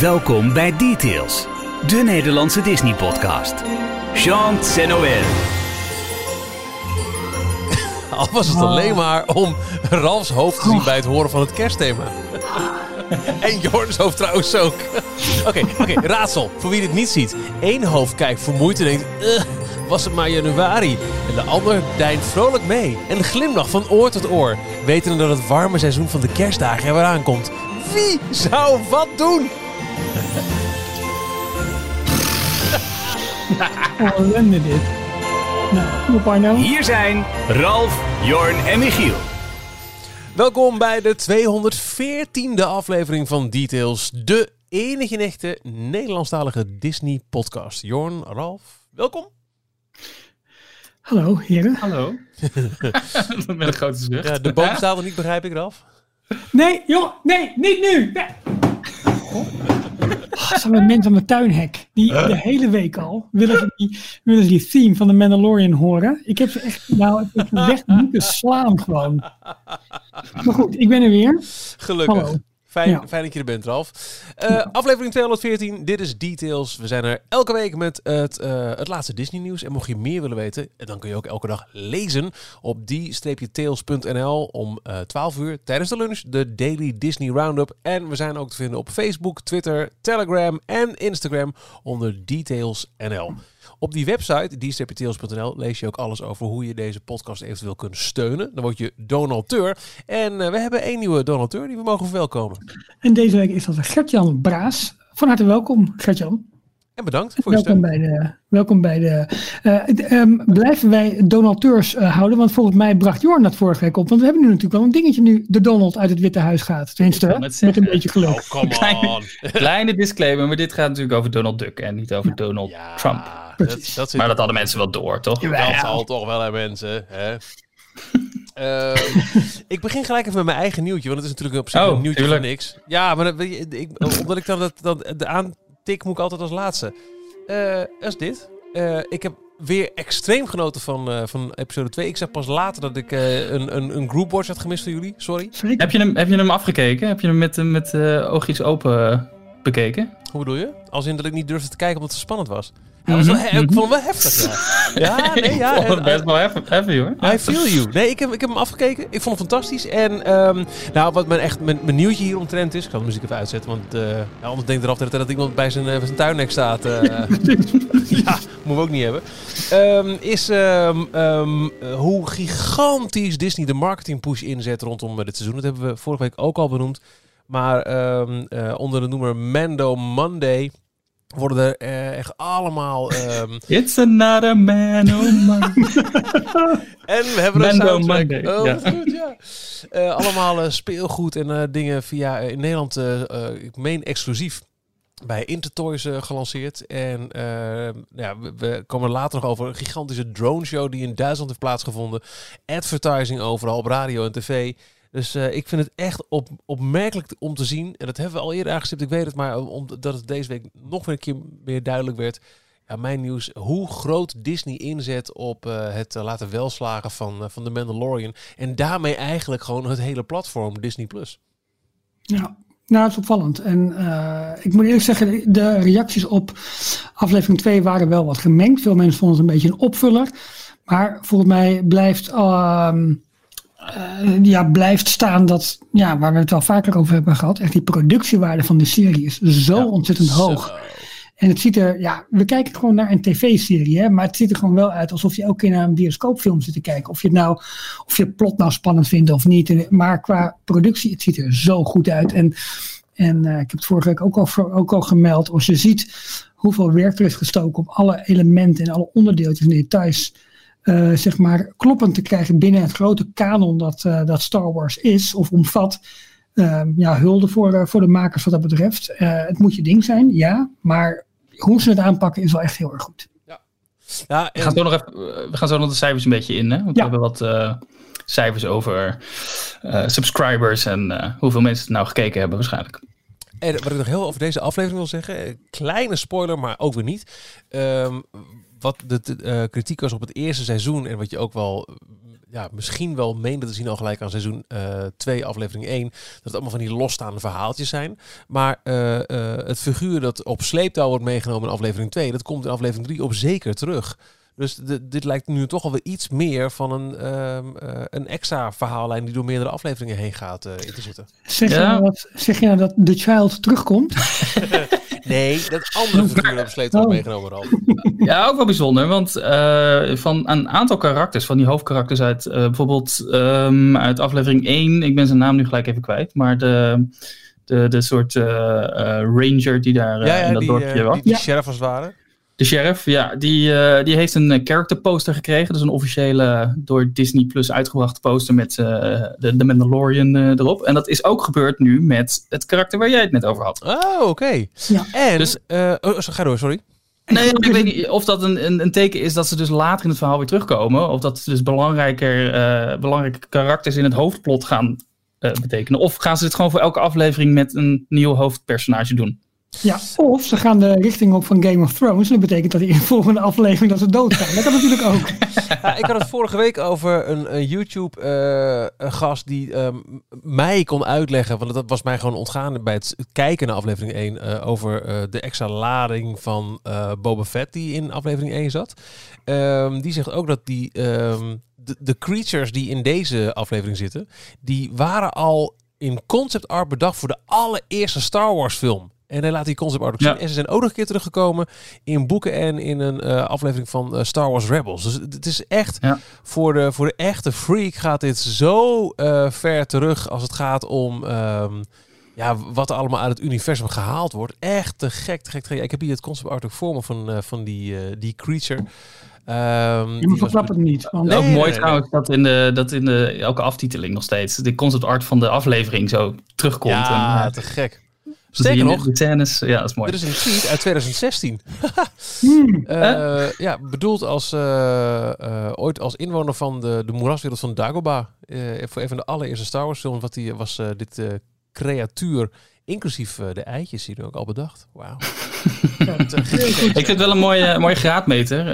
Welkom bij Details, de Nederlandse Disney-podcast. Jean Noël. Al was het alleen maar om Ralfs hoofd te zien bij het horen van het kerstthema. en Jorns hoofd trouwens ook. Oké, oké, raadsel. Voor wie dit niet ziet. Eén hoofd kijkt vermoeid en denkt... "Ugh, was het maar januari. En de ander deint vrolijk mee. En glimlacht van oor tot oor. Wetende dat het warme seizoen van de kerstdagen er weer aankomt. Wie zou wat doen? Ellende dit. Nou? Hier zijn Ralf, Jorn en Michiel. Welkom bij de 214e aflevering van Details. De enige en echte Nederlandstalige Disney podcast. Jorn, Ralf, welkom. Hallo, heren. Hallo. Met een grote zucht. Ja, de boom staat er niet, begrijp ik, Ralf. Nee, joh, nee, niet nu. Nee. Oh, er zijn mensen aan mijn tuinhek. Die de hele week al willen ze die, willen ze die theme van de Mandalorian horen. Ik heb ze echt, nou, ik heb ze weg moeten slaan gewoon. Maar goed, ik ben er weer. Gelukkig. Hallo. Fijn, Ja. fijn dat je er bent, Ralf. Eh, Aflevering 214, dit is Details. We zijn er elke week met het, eh, het laatste Disney-nieuws. En mocht je meer willen weten, dan kun je ook elke dag lezen op die-tails.nl om eh 12 uur tijdens de lunch, de Daily Disney Roundup. En we zijn ook te vinden op Facebook, Twitter, Telegram en Instagram onder Details NL. Op die website, die-tails.nl, lees je ook alles over hoe je deze podcast eventueel kunt steunen. Dan word je donateur. En eh, we hebben één nieuwe donateur die we mogen verwelkomen. En deze week is dat Gertjan Braas. Van harte welkom, Gertjan. En bedankt voor je Welkom steun. bij de. Welkom bij de eh, ehm, blijven wij donateurs eh, houden? Want volgens mij bracht Jorn dat vorige week op. Want we hebben nu natuurlijk wel een dingetje nu de Donald uit het Witte Huis gaat. Tenminste, hè? met een beetje geluk. Oh, come Kleine- on. Kleine disclaimer, maar dit gaat natuurlijk over Donald Duck en niet over Donald Ja, Trump. dat, Maar dat hadden mensen wel door, toch? Jawel. dat zal toch wel, hè, mensen. Hè? Ehm, ik begin gelijk even met mijn eigen nieuwtje, want het is natuurlijk op zich Oh, een nieuwtje tuurlijk. van niks. Ja, maar dat, je, ik, omdat ik dan dat, dat, de aantik moet ik altijd als laatste. Eh dat is dit. Eh, ik heb weer extreem genoten van, eh, van episode 2. Ik zag pas later dat ik eh, een, een, een groupwatch had gemist van jullie. Sorry. Heb je hem, heb je hem afgekeken? Heb je hem met, met eh, oogjes open bekeken? Hoe bedoel je? Als in dat ik niet durfde te kijken omdat het zo spannend was. Dat was wel, Mhm, Ik vond hem wel heftig, ja. Ja, nee, ja. Ik vond best wel heavy, hoor. I feel you. Nee, ik heb, ik heb hem afgekeken. Ik vond hem fantastisch. En ehm, nou, wat mijn, echt, mijn, mijn nieuwtje hier omtrent is... Ik ga de muziek even uitzetten, want eh, ja, anders denkt eraf dat, dat iemand bij zijn, eh, bij zijn tuinnek staat. eh. ja, moeten we ook niet hebben. Ehm, is ehm, ehm, eh, hoe gigantisch Disney de marketing push inzet rondom dit seizoen. Dat hebben we vorige week ook al benoemd. Maar ehm, eh, onder de noemer Mando Monday worden er eh, echt allemaal... ehm, It's another man, oh man. En we hebben een soundtrack. Monday, Oh, ja. goed, ja. Eh, allemaal eh, speelgoed en dingen via in Nederland, ik meen exclusief, bij Intertoys gelanceerd. En ja, we, we komen later nog over een gigantische drone show die in Duitsland heeft plaatsgevonden. Advertising overal op radio en tv. Dus eh, ik vind het echt op, opmerkelijk om te zien. En dat hebben we al eerder aangestipt, ik weet het. Maar omdat het deze week nog weer een keer meer duidelijk werd. Ja, mijn nieuws. Hoe groot Disney inzet op eh, het eh, laten welslagen van, eh, van The Mandalorian. En daarmee eigenlijk gewoon het hele platform Disney+. Plus. Ja, nou, het is opvallend. En eh, ik moet eerlijk zeggen, de reacties op aflevering 2 waren wel wat gemengd. Veel mensen vonden het een beetje een opvuller. Maar volgens mij blijft, ehm, eh, ja, blijft staan dat, ja, waar we het wel vaker over hebben gehad, echt die productiewaarde van de serie is zo ontzettend hoog. En het ziet er, ja, we kijken gewoon naar een tv-serie, hè, maar het ziet er gewoon wel uit alsof je elke keer naar een bioscoopfilm zit te kijken. Of je het nou, of je het plot nou spannend vindt of niet. Maar qua productie, het ziet er zo goed uit. En, en eh, ik heb het vorige week ook al, ook al gemeld. Als je ziet hoeveel werk er is gestoken om alle elementen en alle onderdeeltjes en details, eh, zeg maar, kloppend te krijgen binnen het grote kanon dat, eh, dat Star Wars is of omvat. Eh, ja, hulde voor, eh, voor de makers wat dat betreft. Eh, het moet je ding zijn, ja. Maar hoe ze het aanpakken is wel echt heel erg goed. Ja, We en- gaan, zo nog even, we gaan zo nog de cijfers een beetje in, hè? Want Ja. we hebben wat eh, cijfers over eh, subscribers en eh, hoeveel mensen het nou gekeken hebben waarschijnlijk. En wat ik nog heel over deze aflevering wil zeggen, kleine spoiler, maar ook weer niet. Ehm, wat de, de, eh, kritiek was op het eerste seizoen en wat je ook wel eh, ja, misschien wel meende te zien al gelijk aan seizoen 2, aflevering 1, dat het allemaal van die losstaande verhaaltjes zijn. Maar het figuur dat op sleeptouw wordt meegenomen in aflevering 2, dat komt in aflevering 3 op zeker terug. Dus dit lijkt nu toch alweer iets meer van een, ehm, een extra verhaallijn die door meerdere afleveringen heen gaat in te zitten. Zeg, je nou dat, zeg je nou dat The Child terugkomt? Nee, dat andere figuur op oh. meegenomen al. Ja, ook wel bijzonder, want uh, van een aantal karakters, van die hoofdkarakters uit uh, bijvoorbeeld um, uit aflevering 1, ik ben zijn naam nu gelijk even kwijt, maar de, de, de soort uh, ranger die daar ja, ja, in dat die, dorpje was. Die, die sheriff als het ware. De sheriff, ja, die, uh, die heeft een character poster gekregen. Dus een officiële door Disney Plus uitgebrachte poster met uh, de, de Mandalorian uh, erop. En dat is ook gebeurd nu met het karakter waar jij het net over had. Oh, oké. Ja. En, dus, oh, ga door, sorry. Nee, ik weet niet of dat een, een, een, teken is dat ze dus later in het verhaal weer terugkomen. Of dat ze dus belangrijker, belangrijke karakters in het hoofdplot gaan betekenen. Of gaan ze dit gewoon voor elke aflevering met een nieuw hoofdpersonage doen? Ja, of ze gaan de richting op van Game of Thrones. Dat betekent dat in de volgende aflevering dat ze doodgaan. Dat kan natuurlijk ook. Ja, ik had het vorige week over een, een YouTube-gast uh, die um, mij kon uitleggen. Want dat was mij gewoon ontgaan bij het kijken naar aflevering 1. Uh, eh, over uh, de extra lading van uh, Boba Fett die in aflevering 1 zat. Um, die zegt ook dat die, um, de, de creatures die in deze aflevering zitten. Die waren al in concept art bedacht voor de allereerste Star Wars film. En hij laat die concept art ook zien. En ze zijn ook nog een keer teruggekomen in boeken en in een uh, aflevering van uh, Star Wars Rebels. Dus het is echt voor, de, voor de echte freak gaat dit zo uh, ver terug als het gaat om um, ja, wat er allemaal uit het universum gehaald wordt. Echt te gek, te gek, te gek. Ik heb hier het concept art ook voor me van, van die, die creature. Um, je moet het niet. Want... Nee, ook mooi nee, trouwens dat in, de, dat in de, elke aftiteling nog steeds de concept art van de aflevering zo terugkomt. Ja, en, te gek. Sterker nog, de tennis, ja, dat is mooi. Dit is een tweet uit 2016. hmm. uh, ja, bedoeld als uh, uh, ooit als inwoner van de, de moeraswereld van Dagobah. voor een van de allereerste Star Wars films wat die, was dit creatuur, inclusief de eitjes, hier ook al bedacht. Wauw. ik vind het wel een mooie, mooie graadmeter.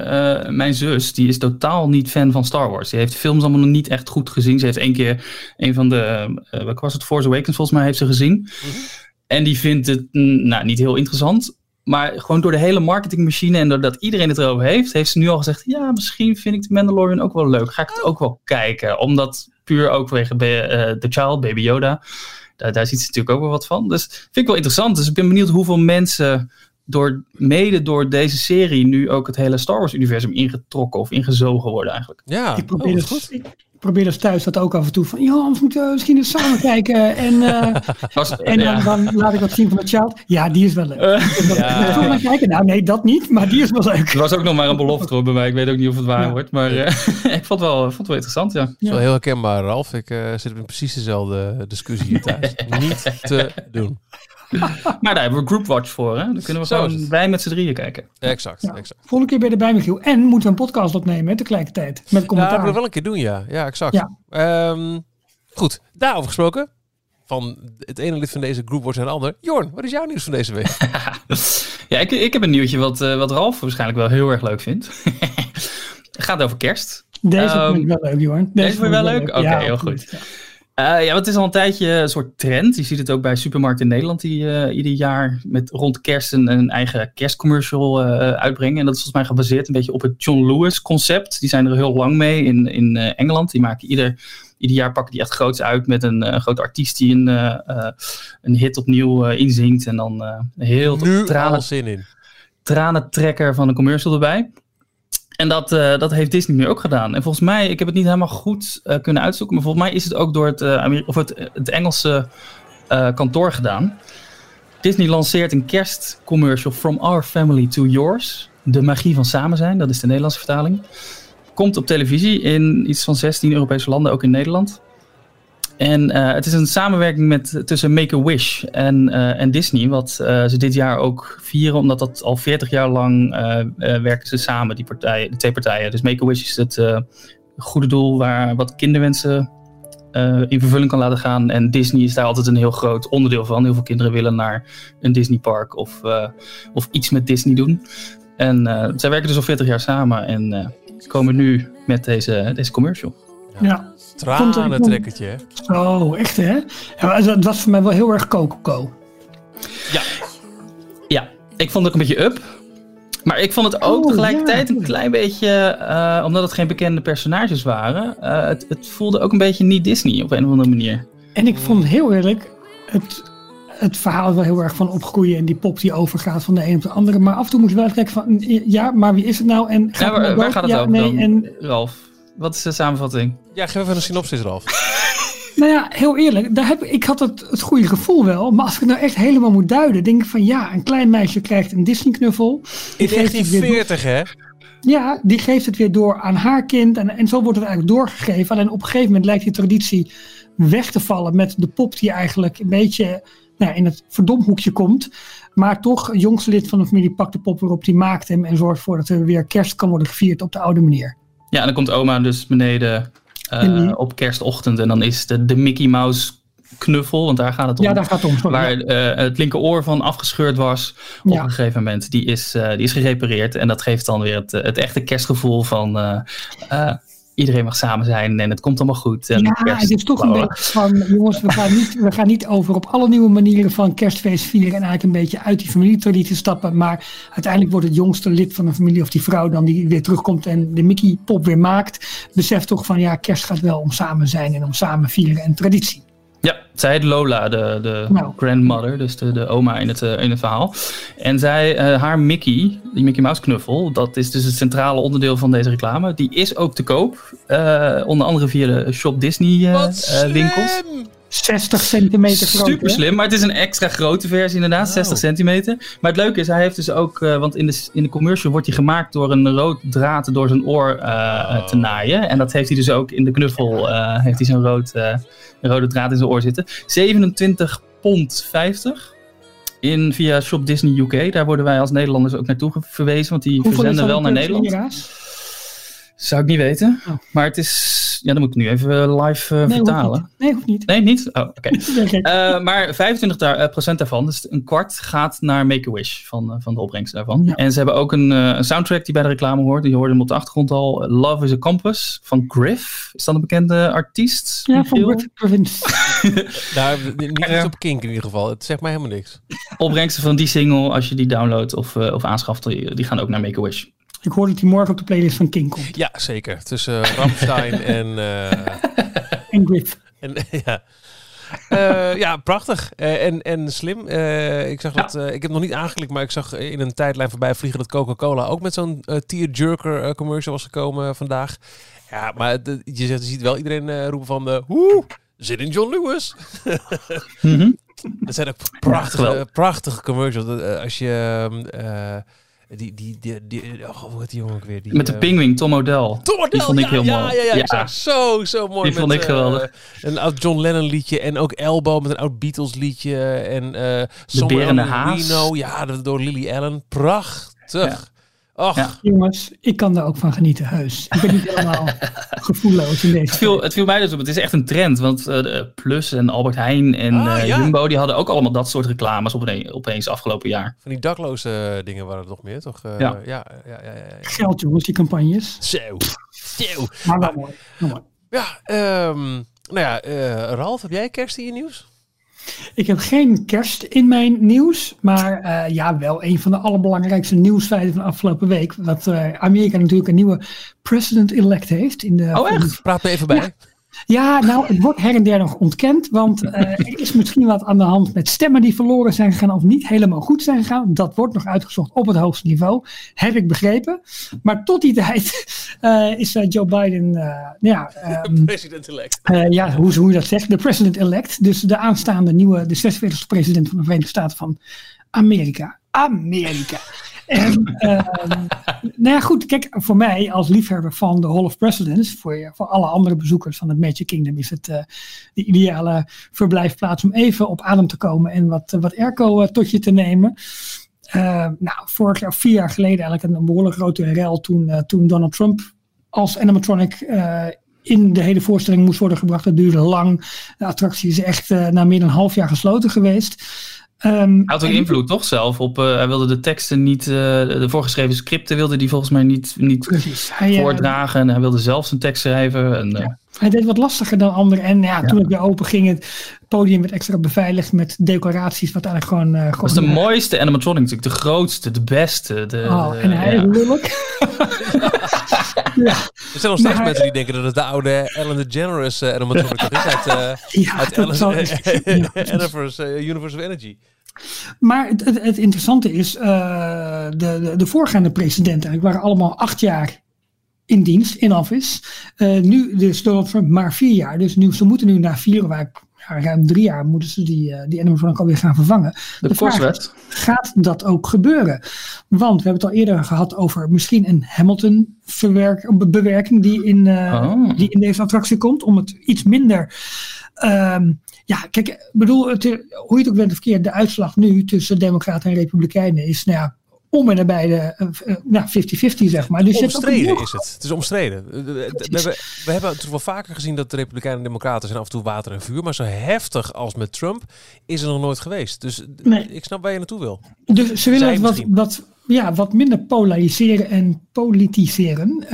mijn zus, die is totaal niet fan van Star Wars. Die heeft de films allemaal nog niet echt goed gezien. Ze heeft één keer een van de, wat was het, Force Awakens volgens mij, heeft ze gezien. Mm -hmm. En die vindt het mm, nou, niet heel interessant. Maar gewoon door de hele marketingmachine en doordat iedereen het erover heeft, heeft ze nu al gezegd: Ja, misschien vind ik de Mandalorian ook wel leuk. Ga ik het ook wel kijken. Omdat puur ook vanwege uh, The Child, Baby Yoda. Daar, daar ziet ze natuurlijk ook wel wat van. Dus vind ik wel interessant. Dus ik ben benieuwd hoeveel mensen door, mede door deze serie nu ook het hele Star Wars universum ingetrokken of ingezogen worden eigenlijk. Ja, ik probeer, oh, het, goed. Ik, probeer dus thuis dat ook af en toe van, ja, we moeten misschien eens samen kijken. En, uh, en dan, dan, laat ik wat zien van het child. Ja, die is wel leuk. Uh, ja. kijken. Nou, nee, dat niet, maar die is wel leuk. Er was ook nog maar een belofte hoor, bij mij. Ik weet ook niet of het waar ja. wordt, maar uh, ik vond het, wel, vond het wel interessant, ja. Het is wel heel herkenbaar, Ralf. Ik zit in precies dezelfde discussie hier thuis. niet te doen. maar daar hebben we Groupwatch voor. Hè? Dan kunnen we Zo gewoon wij met z'n drieën kijken. Exact, ja. exact. Volgende keer ben je erbij, Michiel. En moeten we een podcast opnemen hè, tegelijkertijd. Met commentaar. Ja, dat we wel een keer doen, ja. Ja, exact. Ja. Um, goed, daarover gesproken. Van het ene lid van deze Groupwatch en het ander. Jorn, wat is jouw nieuws van deze week? ja, ik, ik heb een nieuwtje wat, uh, wat Ralf waarschijnlijk wel heel erg leuk vindt. het gaat over kerst. Deze um, vind ik wel leuk, Jorn. Deze, deze vind je wel leuk? Oké, okay, heel goed. Ja. Uh, ja, het is al een tijdje een soort trend. Je ziet het ook bij supermarkten in Nederland die uh, ieder jaar met rond kerst een, een eigen kerstcommercial uh, uitbrengen. En dat is volgens mij gebaseerd een beetje op het John Lewis concept. Die zijn er heel lang mee in, in Engeland. Die maken ieder, ieder jaar pakken die echt groots uit met een grote artiest die een, een hit opnieuw inzingt. En dan heel nu tranen, zin in. tranentrekker van een commercial erbij. En dat, uh, dat heeft Disney nu ook gedaan. En volgens mij, ik heb het niet helemaal goed uh, kunnen uitzoeken, maar volgens mij is het ook door het, uh, of het, het Engelse kantoor gedaan. Disney lanceert een kerstcommercial From Our Family to Yours. De magie van samen zijn, dat is de Nederlandse vertaling. Komt op televisie in iets van 16 Europese landen, ook in Nederland. En uh, het is een samenwerking met, tussen Make-A-Wish en, uh, en Disney, wat uh, ze dit jaar ook vieren, omdat dat al 40 jaar lang werken ze samen, die partijen, de twee partijen. Dus Make-A-Wish is het goede doel waar wat kinderwensen in vervulling kan laten gaan. En Disney is daar altijd een heel groot onderdeel van. Heel veel kinderen willen naar een Disneypark of, of iets met Disney doen. En eh, zij werken dus al 40 jaar samen en eh, ze komen nu met deze, deze commercial. Ja. Tranentrekkertje, hè? Zo, echt hè? Ja, het was voor mij wel heel erg Coco. Ja. Ja, ik vond het ook een beetje up. Maar ik vond het ook Oh, tegelijkertijd ja. een klein beetje, eh, omdat het geen bekende personages waren, eh, het, het voelde ook een beetje niet Disney op een of andere manier. En ik vond heel eerlijk het, het verhaal wel heel erg van opgroeien en die pop die overgaat van de een op de andere. Maar af en toe moest je wel kijken van, ja, maar wie is het nou? En Ja, het waar, nou gaat het ja, over nee, dan, En Ralf? Wat is de samenvatting? Ja, geef even een synopsis, Ralf. Nou ja, heel eerlijk, daar heb, ik had het, het goede gevoel wel. Maar als ik het nou echt helemaal moet duiden, denk ik van ja, een klein meisje krijgt een Disney-knuffel. In Die geeft het weer door- 1940, hè? Ja, die geeft het weer door aan haar kind. En, en zo wordt het eigenlijk doorgegeven. Alleen op een gegeven moment lijkt die traditie weg te vallen met de pop die eigenlijk een beetje nou, ja, in het verdomhoekje komt. Maar toch, jongste lid van de familie pakt de pop weer op, die maakt hem en zorgt ervoor dat er weer kerst kan worden gevierd op de oude manier. Ja, en dan komt oma dus beneden eh, op kerstochtend en dan is de, de Mickey Mouse knuffel, want daar gaat het om. Ja, daar gaat het om. Sorry. waar eh, het linkeroor van afgescheurd was op Ja. een gegeven moment. Die is, eh, die is gerepareerd en dat geeft dan weer het, het echte kerstgevoel van iedereen mag samen zijn en het komt allemaal goed. En Ja, kerst- het is toch een blauwe. beetje van, jongens, we gaan, niet, we gaan niet over op alle nieuwe manieren van kerstfeest vieren en eigenlijk een beetje uit die familietraditie stappen. Maar uiteindelijk wordt het jongste lid van de familie of die vrouw dan die weer terugkomt en de Mickey pop weer maakt, beseft toch van ja, kerst gaat wel om samen zijn en om samen vieren en traditie. Ja, zij heet Lola, de, de Nou. grandmother, dus de, de oma in het, eh, in het verhaal. En zij, eh, haar Mickey, die Mickey Mouse knuffel, dat is dus het centrale onderdeel van deze reclame. Die is ook te koop, eh, onder andere via de Shop Disney Wat eh, winkels. Slim! 60 centimeter groot. Super slim, maar het is een extra grote versie inderdaad, Oh. 60 centimeter. Maar het leuke is, hij heeft dus ook, eh, want in de, in de commercial wordt hij gemaakt door een rood draad door zijn oor eh, te naaien. En dat heeft hij dus ook in de knuffel, eh, heeft hij zo'n rood, eh, rode draad in zijn oor zitten. 27 pond 50. In, via Shop Disney UK. Daar worden wij als Nederlanders ook naartoe verwezen, want die Hoeveel verzenden dat wel naar Nederland. Zou ik niet weten. Oh. Maar het is, ja, dan moet ik nu even live eh, Nee, hoeft vertalen. Nee, hoeft niet. Nee, niet? Oh, oké. Eh, maar 25% daar, eh, procent daarvan, dus een kwart, gaat naar Make-A-Wish van, eh, van de opbrengst daarvan. Ja. En ze hebben ook een, eh, een soundtrack die bij de reclame hoort. Die hoorde hem op de achtergrond al. Love is a Compass van Griff. Is dat een bekende artiest? ja, van Province. Daar, niet iets op kink in ieder geval. Het zegt mij helemaal niks. Opbrengsten van die single, als je die downloadt of, eh, of aanschaft, die, die gaan ook naar Make-A-Wish. Ik hoor dat hij morgen op de playlist van King komt. Ja, zeker. Tussen uh, Ramstein en... eh, En Griff. En, ja. Eh, ja, prachtig. Eh, en, en slim. Eh, ik zag Ja. dat, eh, ik heb nog niet aangeklikt, maar ik zag in een tijdlijn voorbij vliegen dat Coca-Cola ook met zo'n eh tearjerker eh, commercial was gekomen vandaag. Ja, maar de- je, zegt, je ziet wel iedereen eh, roepen van, eh woe, zit in John Lewis. Mhm. Dat zijn ook prachtige, prachtige commercials. Eh, als je... die, die, die, die, oh, hoe heet die jongen ook weer? Die, Met de eh, pingwing, Tom O'Dell. Tom O'Dell, Die vond ik ja, heel ja, mooi. Ja, ja, Ja. exact. Zo, zo mooi. Die vond ik eh, geweldig. een oud John Lennon liedje en ook Elbow met een oud Beatles liedje. En Somewhere en de Know, ja, door Lily Allen. Prachtig. Och, Ja. Jongens, ik kan daar ook van genieten, heus. Ik ben niet helemaal gevoelloos in deze. Het viel, het viel mij dus op. Het is echt een trend. Want eh, de Plus en Albert Heijn en Ah, eh, ja. Jumbo... die hadden ook allemaal dat soort reclames opeen- opeens afgelopen jaar. van die dakloze dingen waren er nog meer, toch? Eh, Ja. ja, ja, ja, ja, ja. Geld, jongens, die campagnes. Zo. Zo. Maar wel mooi. Ja, ehm, nou ja, eh, Ralf, heb jij kerst in je nieuws? Ik heb geen kerst in mijn nieuws, maar eh, ja, wel een van de allerbelangrijkste nieuwsfeiten van de afgelopen week. Dat eh, Amerika natuurlijk een nieuwe president-elect heeft. In de, Oh, echt? Praat me even bij. Ja, nou, het wordt her en der nog ontkend, want eh, er is misschien wat aan de hand met stemmen die verloren zijn gegaan of niet helemaal goed zijn gegaan. Dat wordt nog uitgezocht op het hoogste niveau, heb ik begrepen. Maar tot die tijd eh, is eh, Joe Biden, eh, ja, ehm, President-elect. ja, hoe, hoe je dat zegt, de president-elect. Dus de aanstaande nieuwe, de 46e president van de Verenigde Staten van Amerika. Amerika. En, ehm, nou goed, kijk, voor mij als liefhebber van de Hall of Presidents, voor, voor alle andere bezoekers van het Magic Kingdom, is het eh, de ideale verblijfplaats om even op adem te komen en wat, wat airco eh, tot je te nemen. Eh, nou, vorig jaar, vier jaar geleden eigenlijk een behoorlijk grote rel toen, eh, toen Donald Trump als animatronic in de hele voorstelling moest worden gebracht. Dat duurde lang. De attractie is echt na meer dan een half jaar gesloten geweest. Ehm, Hij had ook invloed toch zelf op, eh, hij wilde de teksten niet, eh, de voorgeschreven scripten wilde hij volgens mij niet, niet Precies. Hij, eh, voordragen. En hij wilde zelf zijn tekst schrijven. En, Hij deed wat lastiger dan anderen. En ja, toen het weer open ging, het podium werd extra beveiligd met decoraties. Wat eigenlijk gewoon. dat was de mooiste animatronic natuurlijk. De grootste, de beste. De, Oh, en hij ja. is. ja, Er zijn nog steeds Maar- mensen die denken dat het de oude Ellen DeGeneres uh, animatronic is uit, eh ja, uit Ellen, zal- ja. Universe, eh, Universe of Energy. Maar het, het, het interessante is, eh, de, de, de voorgaande presidenten waren allemaal acht jaar in dienst, in office. Eh, nu dus Donald Trump maar vier jaar. Dus nu, ze moeten nu na vier, waar ik, ja, ruim drie jaar, moeten ze die, eh, die animatronic alweer gaan vervangen. De, de. Gaat dat ook gebeuren? Want we hebben het al eerder gehad over misschien een Hamilton verwerk, bewerking die in, eh, Oh. die in deze attractie komt. Om het iets minder. ehm, ja, kijk, ik bedoel, het, hoe je het ook bent of verkeerd, de uitslag nu tussen Democraten en Republikeinen is, nou ja, om en nabij de eh, eh, nou, 50-50, zeg maar. Dus ook omstreden is het. Het is omstreden. Eh, We, we, hebben natuurlijk wel vaker gezien dat de Republikeinen en Democraten zijn af en toe water en vuur. Maar zo heftig als met Trump is er nog nooit geweest. Dus Nee. ik snap waar je naartoe wil. Dus ze willen het wat, ja, wat minder polariseren en politiseren.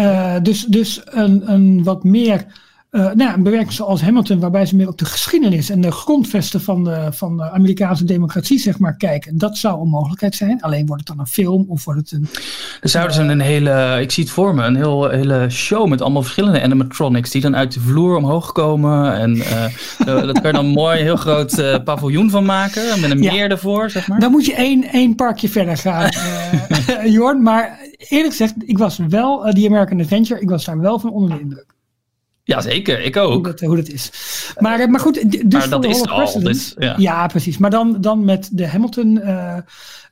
Dus dus een, een wat meer. Eh, nou, ja, een bewerking zoals Hamilton, waarbij ze meer op de geschiedenis en de grondvesten van de, van de Amerikaanse democratie zeg maar, kijken. Dat zou een mogelijkheid zijn. Alleen wordt het dan een film of wordt het een. Dan zouden ze een hele, ik zie het voor me, een heel, hele show met allemaal verschillende animatronics die dan uit de vloer omhoog komen. En eh, dat kan je dan mooi een heel groot paviljoen van maken met een Ja. meer ervoor, zeg maar. Dan moet je één, één parkje verder gaan, eh Jorn. Maar eerlijk gezegd, ik was wel, die American Adventure, ik was daar wel van onder de indruk. Jazeker, ik Hoe ook. dat, hoe dat is. Maar, eh, maar goed, dus Maar dat is al, dus, ja. Ja, precies. Maar dan, dan met de Hamilton eh,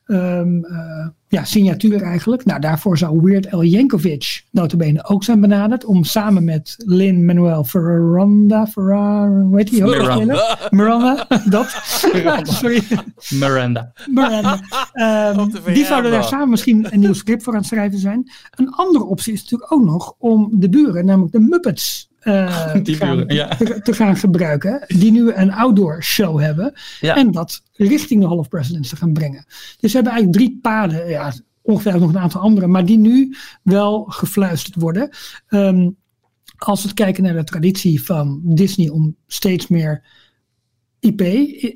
ehm, eh, ja, signatuur eigenlijk. Nou, daarvoor zou Weird Al Yankovic notabene ook zijn benaderd. Om samen met Lin-Manuel Ferranda, Ferrara, hoe heet die? ook Miranda. Miranda, dat. Sorry, Miranda. Miranda. Ehm, die zouden daar samen misschien een nieuw script voor aan het schrijven zijn. Een andere optie is natuurlijk ook nog om de buren, namelijk de Muppets, eh, Die te, gaan, buren, ja. te, te gaan gebruiken. Die nu een outdoor show hebben. Ja. En dat richting de Hall of Presidents te gaan brengen. Dus ze hebben eigenlijk drie paden. Ja, ongeveer nog een aantal andere. Maar die nu wel gefluisterd worden. Ehm, als we kijken naar de traditie van Disney om steeds meer IP,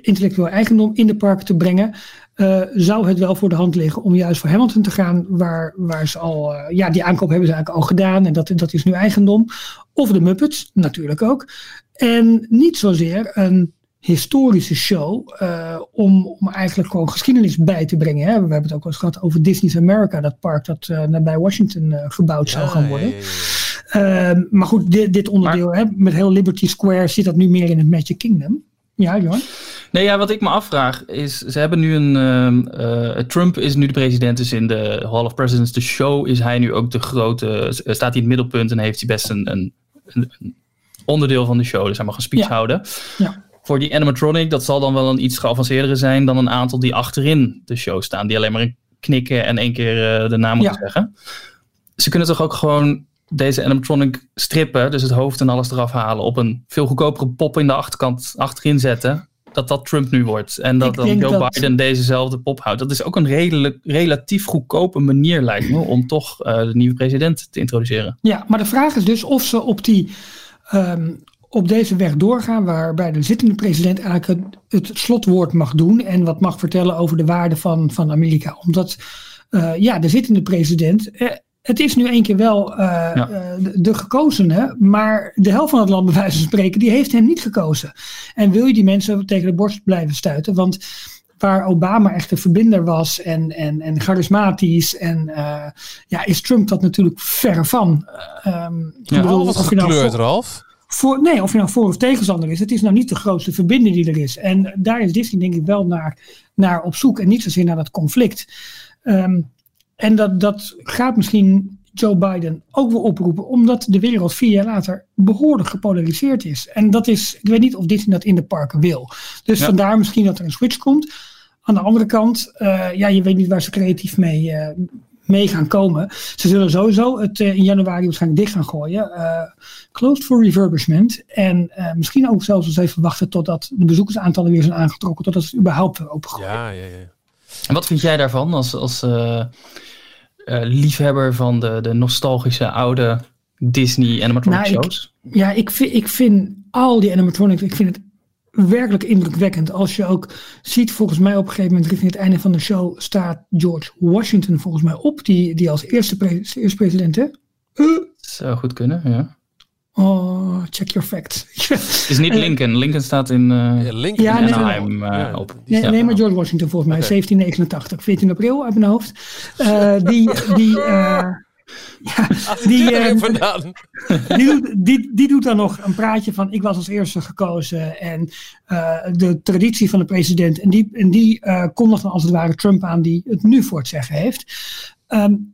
intellectueel eigendom, in de parken te brengen, eh, zou het wel voor de hand liggen om juist voor Hamilton te gaan, waar, waar ze al, eh, ja, die aankoop hebben ze eigenlijk al gedaan en dat, dat is nu eigendom. Of de Muppets, natuurlijk ook. En niet zozeer een historische show eh, om, om eigenlijk gewoon geschiedenis bij te brengen. Hè. We hebben het ook wel eens gehad over Disney's America, dat park dat eh, nabij Washington eh, gebouwd zou gaan worden. Ja, ja, ja, ja. Ehm, maar goed, dit, dit onderdeel, hè, met heel Liberty Square, zit dat nu meer in het Magic Kingdom. Ja, Johan? Nee, ja, wat ik me afvraag is, ze hebben nu een, ehm, eh, Trump is nu de president, dus in de Hall of Presidents, de show, is hij nu ook de grote, eh, staat hij in het middelpunt en heeft hij best een, een, een- onderdeel van de show, dus hij mag een speech Ja. houden. Ja. Voor die animatronic, dat zal dan wel een iets geavanceerdere zijn dan een aantal die achterin de show staan, die alleen maar knikken en één keer eh, de naam moeten Ja. zeggen. Ze kunnen toch ook gewoon deze animatronic strippen, dus het hoofd en alles eraf halen, op een veel goedkopere pop in de achterkant achterin zetten. Dat dat Trump nu wordt. En dat dan Joe dat- Biden dezezelfde pop houdt. Dat is ook een redelijk, relatief goedkope manier, lijkt me, om toch eh, de nieuwe president te introduceren. Ja, maar de vraag is dus of ze op, die, ehm, op deze weg doorgaan, waarbij de zittende president eigenlijk het, het slotwoord mag doen en wat mag vertellen over de waarde van, van Amerika. Omdat eh, ja, de zittende president. Het is nu één keer wel eh, Ja. eh, de, de gekozene, maar de helft van het land, bij wijze van spreken, die heeft hem niet gekozen. En wil je die mensen tegen de borst blijven stuiten? Want waar Obama echt een verbinder was en, en, en charismatisch, en eh, ja, is Trump dat natuurlijk verre van. Ehm, ik Ja, bedoel, wat of je nou gekleurd, voor- Ralf. voor, nee, of je nou voor of tegenstander is, het is nou niet de grootste verbinder die er is. En daar is Disney denk ik wel naar, naar op zoek en niet zozeer naar dat conflict. Ehm, en dat, dat gaat misschien Joe Biden ook wel oproepen, omdat de wereld vier jaar later behoorlijk gepolariseerd is. En dat is, ik weet niet of Disney dat in de parken wil. Dus Ja. vandaar misschien dat er een switch komt. Aan de andere kant, eh, ja, je weet niet waar ze creatief mee, eh, mee gaan komen. Ze zullen sowieso het in januari waarschijnlijk dicht gaan gooien. closed for refurbishment. En misschien ook zelfs eens even wachten totdat de bezoekersaantallen weer zijn aangetrokken. Totdat ze überhaupt weer open gooien. Ja, ja, ja. En wat vind jij daarvan als, als liefhebber van de, de nostalgische oude Disney animatronic nou, shows? Ik, ja, ik vind, ik vind al die animatronics, ik vind het werkelijk indrukwekkend. Als je ook ziet, volgens mij op een gegeven moment richting het einde van de show staat George Washington volgens mij op, die, die als eerste, pre eerste president, hè? Zou goed kunnen, ja. Oh, check your facts. Het is niet Lincoln. Lincoln staat in, uh, ja, Lincoln ja, nee, Anaheim uh, op. Nee, ja. nee, maar George Washington volgens mij, okay. 1789, 14 april uit mijn hoofd. Uh, die, die, ja, die. Die, doet, die, die doet dan nog een praatje van ik was als eerste gekozen en uh, de traditie van de president. En die, en die uh, kondigt dan als het ware Trump aan die het nu voor het zeggen heeft. Um, ja,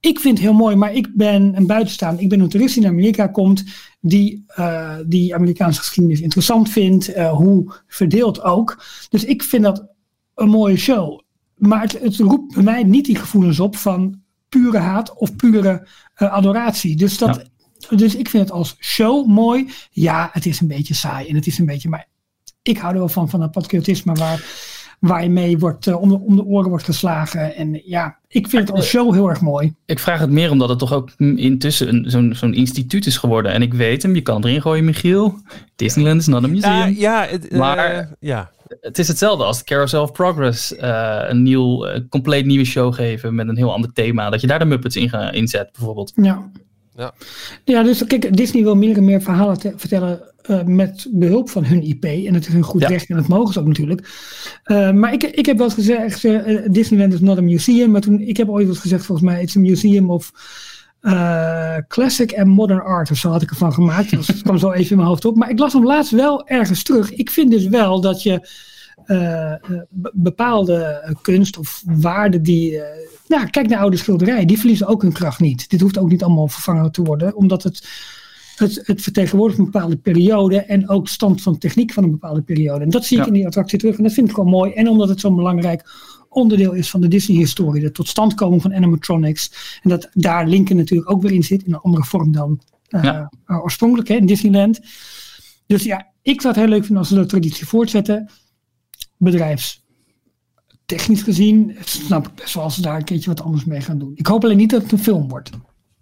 ik vind het heel mooi, maar ik ben een buitenstaander. Ik ben een toerist die naar Amerika komt, die uh, die Amerikaanse geschiedenis interessant vindt, hoe verdeeld ook. Dus ik vind dat een mooie show. Maar het, het roept bij mij niet die gevoelens op van pure haat of pure uh, adoratie. Dus, dat, dus ik vind het als show mooi. Ja, het is een beetje saai en het is een beetje. Maar ik hou er wel van, van dat patriotisme waar, waar je mee wordt, uh, om, de, om de oren wordt geslagen. En ja, ik vind het als show heel erg mooi. Ik vraag het meer omdat het toch ook intussen zo'n zo'n instituut is geworden. En ik weet hem, je kan erin gooien, Michiel. Disneyland is not a museum. Ja, ja maar uh, ja het is hetzelfde als de Carousel of Progress. Uh, een nieuw, uh, compleet nieuwe show geven met een heel ander thema. Dat je daar de Muppets in gaat inzet, bijvoorbeeld. Ja. Ja. ja, dus kijk, Disney wil meer en meer verhalen te, vertellen uh, met behulp van hun IP. En het is een goed ja. recht en dat mogen ze ook natuurlijk. maar ik, ik heb wel eens gezegd, Disneyland is not a museum. Maar toen, ik heb ooit wat gezegd, volgens mij, it's a museum of classic en modern art of zo had ik ervan gemaakt. Dat kwam zo even in mijn hoofd op. Maar ik las hem laatst wel ergens terug. Ik vind dus wel dat je bepaalde kunst of waarden die. Nou, kijk naar oude schilderijen, die verliezen ook hun kracht niet. Dit hoeft ook niet allemaal vervangen te worden, omdat het, het, het vertegenwoordigt een bepaalde periode en ook stand van techniek van een bepaalde periode. En dat zie ik in die attractie terug en dat vind ik wel mooi. En omdat het zo'n belangrijk onderdeel is van de Disney-historie. De totstandkoming van animatronics. En dat daar Lincoln natuurlijk ook weer in zit. In een andere vorm dan uh, ja. uh, oorspronkelijk hè, in Disneyland. Dus ja, ik zou het heel leuk vinden als ze de traditie voortzetten. Bedrijfs. Technisch gezien snap ik best wel als ze daar een keertje wat anders mee gaan doen. Ik hoop alleen niet dat het een film wordt.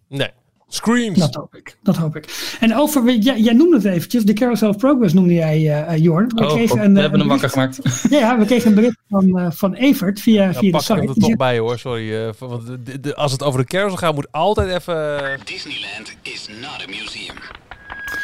Nee. Screams. Dat hoop ik. Dat hoop ik. En over, jij, jij noemde het eventjes, de Carousel of Progress noemde jij, uh, Jorn. We, oh, kregen een, we hebben hem wakker gemaakt. Ja, we kregen een bericht van, uh, van Evert via, ja, via de site. Ik er toch bij hoor, sorry. Uh, want de, de, als het over de carousel gaat, moet altijd even... Disneyland is not a museum.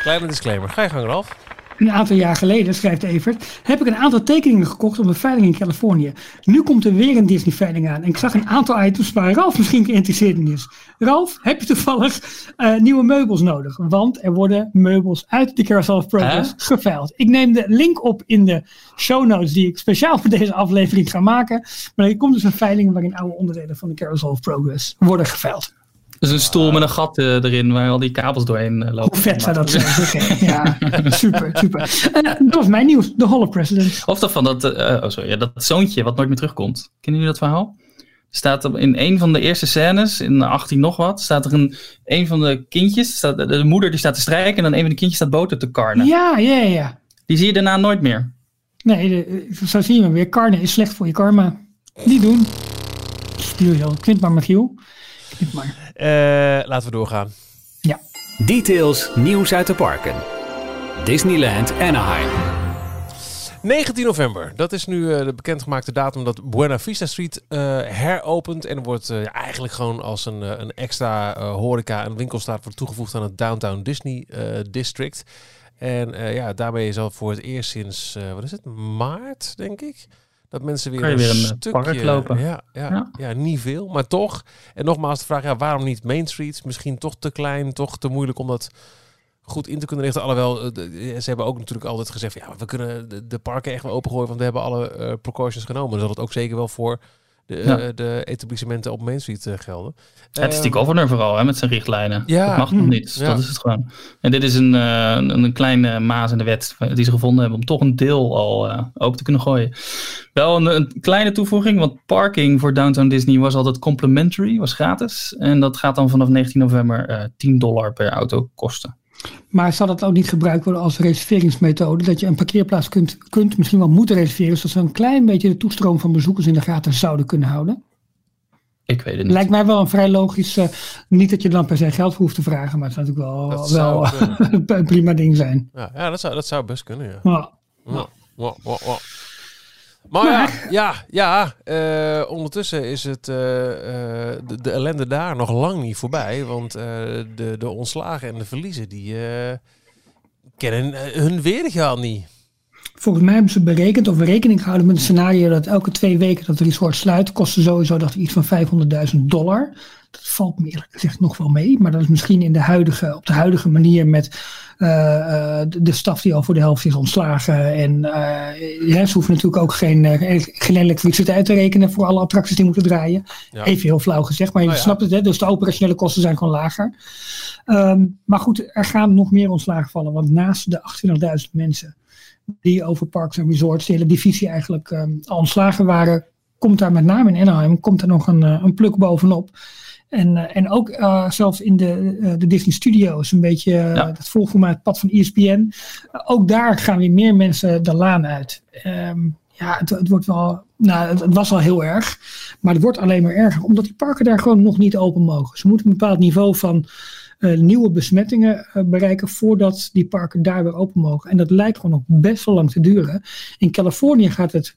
Kleine disclaimer. Ga je gang, Ralf. Een aantal jaar geleden, schrijft Evert, heb ik een aantal tekeningen gekocht op een veiling in Californië. Nu komt er weer een Disney veiling aan en ik zag een aantal items waar Ralf misschien geïnteresseerd in is. Ralf, heb je toevallig uh, nieuwe meubels nodig? Want er worden meubels uit de Carousel of Progress huh? geveild. Ik neem de link op in de show notes die ik speciaal voor deze aflevering ga maken. Maar er komt dus een veiling waarin oude onderdelen van de Carousel of Progress worden geveild. Dus een stoel met een gat uh, erin waar al die kabels doorheen uh, lopen. Hoe vet zou dat zijn? ja, super, super. Uh, dat was mijn nieuws, de Holo President. Of dat van dat, oh sorry, ja, dat zoontje wat nooit meer terugkomt. Kennen jullie dat verhaal? Staat er in een van de eerste scènes, in 18 nog wat, staat er een, een van de kindjes, staat, de, de moeder die staat te strijken en dan een van de kindjes staat boter te karnen. Ja, ja, ja. Die zie je daarna nooit meer. Nee, de, zo zie je hem weer. Karnen is slecht voor je karma. Niet doen. Stuur je Knip maar, Michiel. Knip maar. Uh, laten we doorgaan. Ja. Details, nieuws uit de parken. Disneyland Anaheim. 19 november, dat is nu uh, de bekendgemaakte datum dat Buena Vista Street uh, heropent. En er wordt uh, eigenlijk gewoon als een, een extra horeca en winkelstraat wordt toegevoegd aan het Downtown Disney District. En ja, daarmee is al voor het eerst sinds, wat is het, maart denk ik? Dat mensen weer, je weer een stukje, park lopen. Ja, ja, ja. ja, niet veel, maar toch. En nogmaals de vraag, ja, waarom niet Main Street? Misschien toch te klein, toch te moeilijk om dat goed in te kunnen richten. Alhoewel, ze hebben ook natuurlijk altijd gezegd, ja, we kunnen de, de parken echt wel opengooien, want we hebben alle uh, precautions genomen. Dus dat het ook zeker wel voor de, Ja. eh, de etablissementen op Main Street eh, gelden. Het is die Ehm, governor vooral, hè, met zijn richtlijnen. Ja. Dat mag nog Mm. niet, dus Ja. dat is het gewoon. En dit is een, eh, een, een kleine maas in de wet die ze gevonden hebben om toch een deel al eh, open te kunnen gooien. Wel een, een kleine toevoeging, want parking voor Downtown Disney was altijd complimentary, was gratis. En dat gaat dan vanaf 19 november eh 10 dollar per auto kosten. Maar zal dat ook niet gebruikt worden als reserveringsmethode? Dat je een parkeerplaats kunt, kunt misschien wel moeten reserveren, zodat ze een klein beetje de toestroom van bezoekers in de gaten zouden kunnen houden? Ik weet het niet. Lijkt mij wel een vrij logisch, eh, niet dat je dan per se geld voor hoeft te vragen, maar het zou natuurlijk wel, Dat wel een prima ding zijn. Ja, ja dat, zou, dat zou best kunnen, ja. Ja. Ja, ja, Maar ja, ja, ja eh, ondertussen is het, eh, eh, de, de ellende daar nog lang niet voorbij. Want de, de ontslagen en de verliezen, die kennen hun weergaal niet. Volgens mij hebben ze berekend of rekening gehouden met een scenario dat elke twee weken dat resort sluit, kostte sowieso dacht ik, iets van 500.000 dollar. Dat valt me eerlijk gezegd nog wel mee, maar dat is misschien in de huidige, op de huidige manier met eh, eh, de, de staf die al voor de helft is ontslagen. En eh, ja, ze hoeven natuurlijk ook geen, geen elektriciteit te rekenen voor alle attracties die moeten draaien. Ja. Even heel flauw gezegd, maar je Nou ja. snapt het, hè? dus de operationele kosten zijn gewoon lager. Ehm, maar goed, er gaan nog meer ontslagen vallen, want naast de 28.000 mensen die over parks en resorts, de hele divisie eigenlijk ehm, al ontslagen waren, komt daar met name in Anaheim, komt er nog een, eh, een pluk bovenop. En, eh, en ook eh, zelfs in de, de Disney Studios, een beetje Ja. het volgformaat het pad van ESPN. Ook daar gaan weer meer mensen de laan uit. Ehm, ja, het, het wordt wel, nou, het, het was al heel erg, maar het wordt alleen maar erger, omdat die parken daar gewoon nog niet open mogen. Ze moeten een bepaald niveau van nieuwe besmettingen uh, bereiken voordat die parken daar weer open mogen. En dat lijkt gewoon nog best wel lang te duren. In Californië gaat het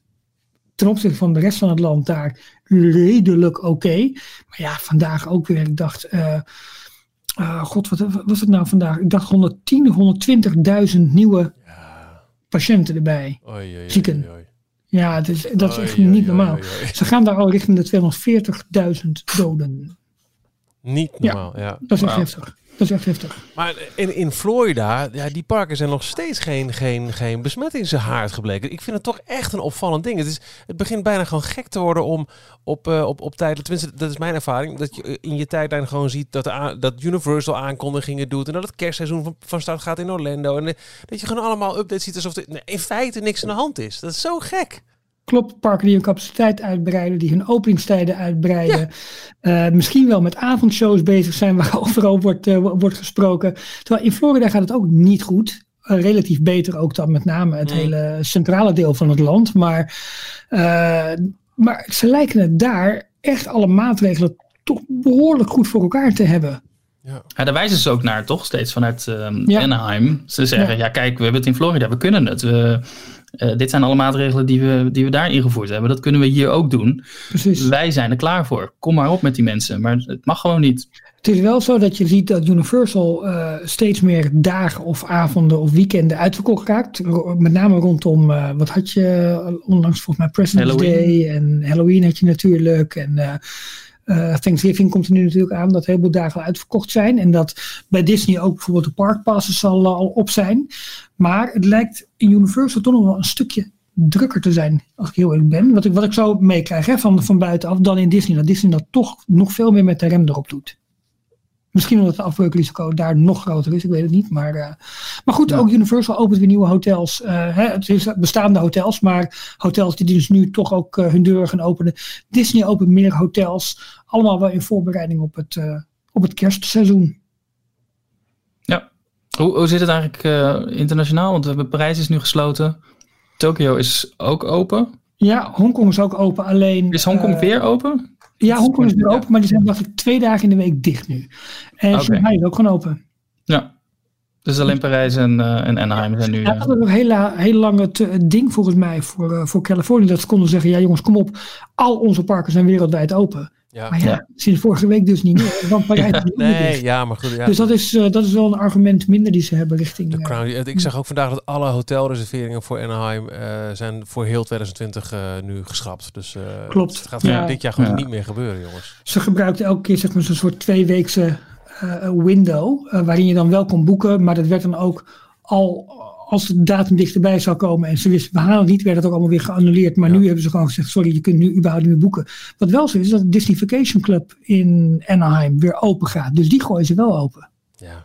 ten opzichte van de rest van het land daar redelijk oké. Okay. Maar ja, vandaag ook weer. Ik dacht, uh, god, wat, wat, was het nou vandaag? Ik dacht 110 of 120.000 nieuwe ja. patiënten erbij. Oei, oei, zieken. Oei. Ja, dat is, dat is echt niet normaal. Ze gaan daar al richting de 240.000 doden. Niet normaal, ja. ja. Dat is echt wow. heftig. Dat is echt heftig. Maar in, in Florida, ja, die parken zijn nog steeds geen, geen, geen besmettingshaard gebleken. Ik vind het toch echt een opvallend ding. Het, is, het begint bijna gewoon gek te worden om op, uh, op, op tijd, tenminste dat is mijn ervaring, dat je in je tijdlijn gewoon ziet dat, de, dat Universal aankondigingen doet en dat het kerstseizoen van, van start gaat in Orlando. En dat je gewoon allemaal updates ziet alsof er nee, in feite niks aan de hand is. Dat is zo gek. Klopt, parken die hun capaciteit uitbreiden, die hun openingstijden uitbreiden. Ja. Uh, misschien wel met avondshows bezig zijn waar overal wordt, uh, wordt gesproken. Terwijl in Florida gaat het ook niet goed. Uh, relatief beter ook dan met name het mm. hele centrale deel van het land. Maar, maar ze lijken het daar echt alle maatregelen toch behoorlijk goed voor elkaar te hebben. Ja. ja, daar wijzen ze ook naar, toch? Steeds vanuit um, ja. Anaheim. Ze zeggen, ja. ja. kijk, we hebben het in Florida, we kunnen het. We, uh, dit zijn alle maatregelen die we, die we daar ingevoerd hebben. Dat kunnen we hier ook doen. Precies. Wij zijn er klaar voor. Kom maar op met die mensen. Maar het mag gewoon niet. Het is wel zo dat je ziet dat Universal uh, steeds meer dagen of avonden of weekenden uitverkocht raakt. Met name rondom, uh, wat had je onlangs volgens mij President's Halloween. Day en Halloween had je natuurlijk. En uh, Thanksgiving komt er nu natuurlijk aan dat heel veel dagen uitverkocht zijn. En dat bij Disney ook bijvoorbeeld de parkpasses al, al op zijn. Maar het lijkt in Universal toch nog wel een stukje drukker te zijn, als ik heel eerlijk ben. Wat ik, wat ik zo meekrijg van, van buitenaf dan in Disney. Dat Disney dat toch nog veel meer met de rem erop doet. Misschien omdat het afbreukrisico daar nog groter is, ik weet het niet. Maar, uh, maar goed, ja. ook Universal opent weer nieuwe hotels. Uh, hè, het is bestaande hotels, maar hotels die dus nu toch ook uh, hun deuren gaan openen. Disney opent meer hotels. Allemaal wel in voorbereiding op het, op het kerstseizoen. Ja, hoe, hoe zit het eigenlijk internationaal? Want we hebben Parijs is nu gesloten. Tokio is ook open. Ja, Hongkong is ook open. Alleen. Is Hongkong weer open? Ja, Hongkong is weer open, maar die zijn dacht ik twee dagen in de week dicht nu. En okay. Shanghai is ook gewoon open. Ja, dus alleen Parijs en, uh, en Anaheim zijn nu... Ja, dat was nog heel, heel lang het, het, ding volgens mij voor, uh, voor Californië. Dat ze konden zeggen, ja jongens, kom op. Al onze parken zijn wereldwijd open. Ja. Maar ja, ja, sinds vorige week dus niet meer. Want Parijs ja, nee, ja, maar goed. Ja. Dus dat is, uh, dat is wel een argument minder die ze hebben richting... De Crown, ik zag ook vandaag dat alle hotelreserveringen voor Anaheim zijn voor heel 2020 nu geschrapt. Dus Klopt. het gaat ja. dit jaar gewoon niet meer gebeuren, jongens. Ze gebruikten elke keer zeg maar, zo'n soort tweeweekse uh, window, uh, waarin je dan wel kon boeken, maar dat werd dan ook al, als de datum dichterbij zou komen en ze wisten, we halen het niet, werd het ook allemaal weer geannuleerd. Maar Ja. nu hebben ze gewoon gezegd, sorry, je kunt nu überhaupt niet meer boeken. Wat wel zo is, is dat de Disney Vacation Club in Anaheim weer open gaat. Dus die gooien ze wel open. Ja.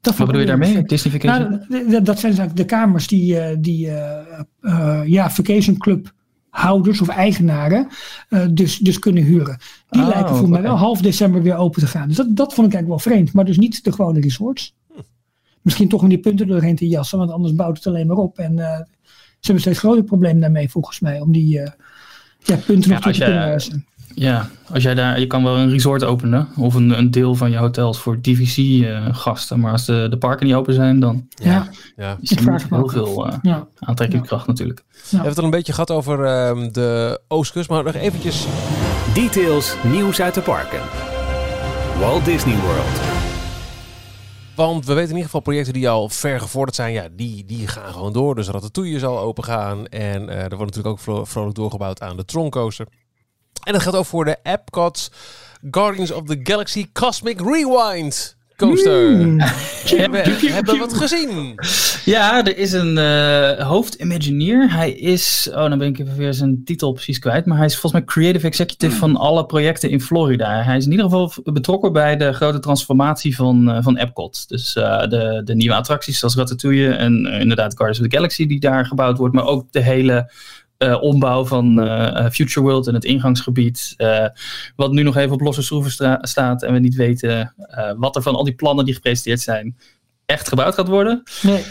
Dat Wat bedoel je daarmee? vet. Disney Vacation? Nou, dat zijn dus eigenlijk de kamers die, eh, die eh, eh, ja, Vacation Club houders of eigenaren dus, dus kunnen huren. Die Oh, lijken voor mij wel half december weer open te gaan. Dus dat, dat vond ik eigenlijk wel vreemd. Maar dus niet de gewone resorts. Misschien toch om die punten doorheen te jassen, want anders bouwt het alleen maar op. En eh, ze hebben steeds groter probleem daarmee volgens mij. Om die eh, ja, punten Ja, nog te kunnen. Ja, als jij daar, je kan wel een resort openen of een, een deel van je hotels voor DVC-gasten, maar als de, de parken niet open zijn, dan Ja, ja. is er niet heel veel eh ja. aantrekkingskracht natuurlijk. We hebben het al een beetje gehad over ehm, de Oostkust, maar nog eventjes Details, nieuws uit de parken. Walt Disney World. Want we weten in ieder geval projecten die al ver gevorderd zijn, ja, die, die gaan gewoon door. Dus Ratatouille zal open gaan. En eh, er wordt natuurlijk ook vro- vrolijk doorgebouwd aan de Tron Coaster. En dat geldt ook voor de Epcot Guardians of the Galaxy Cosmic Rewind Coaster. Hmm. We hebben wat gezien. Ja, er is een eh hoofdimagineer. Hij is, oh dan ben ik even weer zijn titel precies kwijt, maar hij is volgens mij creative executive van alle projecten in Florida. Hij is in ieder geval betrokken bij de grote transformatie van, eh, van Epcot. Dus eh, de, de nieuwe attracties zoals Ratatouille en inderdaad Guardians of the Galaxy die daar gebouwd wordt, maar ook de hele eh, ombouw van eh, Future World en het ingangsgebied. wat nu nog even op losse schroeven staat en we niet weten wat er van al die plannen die gepresenteerd zijn echt gebouwd gaat worden. Nee.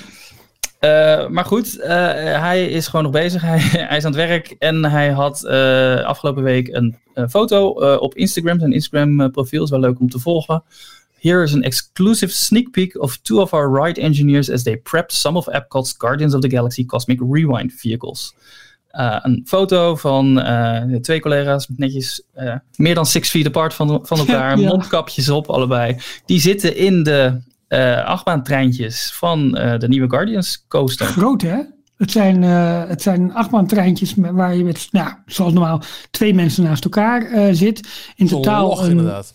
Maar goed, hij is gewoon nog bezig. Hij, hij is aan het werk. En hij had afgelopen week een foto op Instagram. Zijn Instagram-profiel is wel leuk om te volgen. Here is an exclusive sneak peek of two of our ride engineers as they prepped some of Epcot's Guardians of the Galaxy Cosmic Rewind vehicles. Eh, een foto van eh, twee collega's, netjes eh, meer dan six feet apart van, van elkaar, Ja. mondkapjes op allebei. Die zitten in de eh achtbaantreintjes van eh, de nieuwe Guardians coaster. Groot hè? Het zijn, eh het zijn achtbaantreintjes waar je met, nou, zoals normaal, twee mensen naast elkaar eh, zit. In totaal, log een, inderdaad.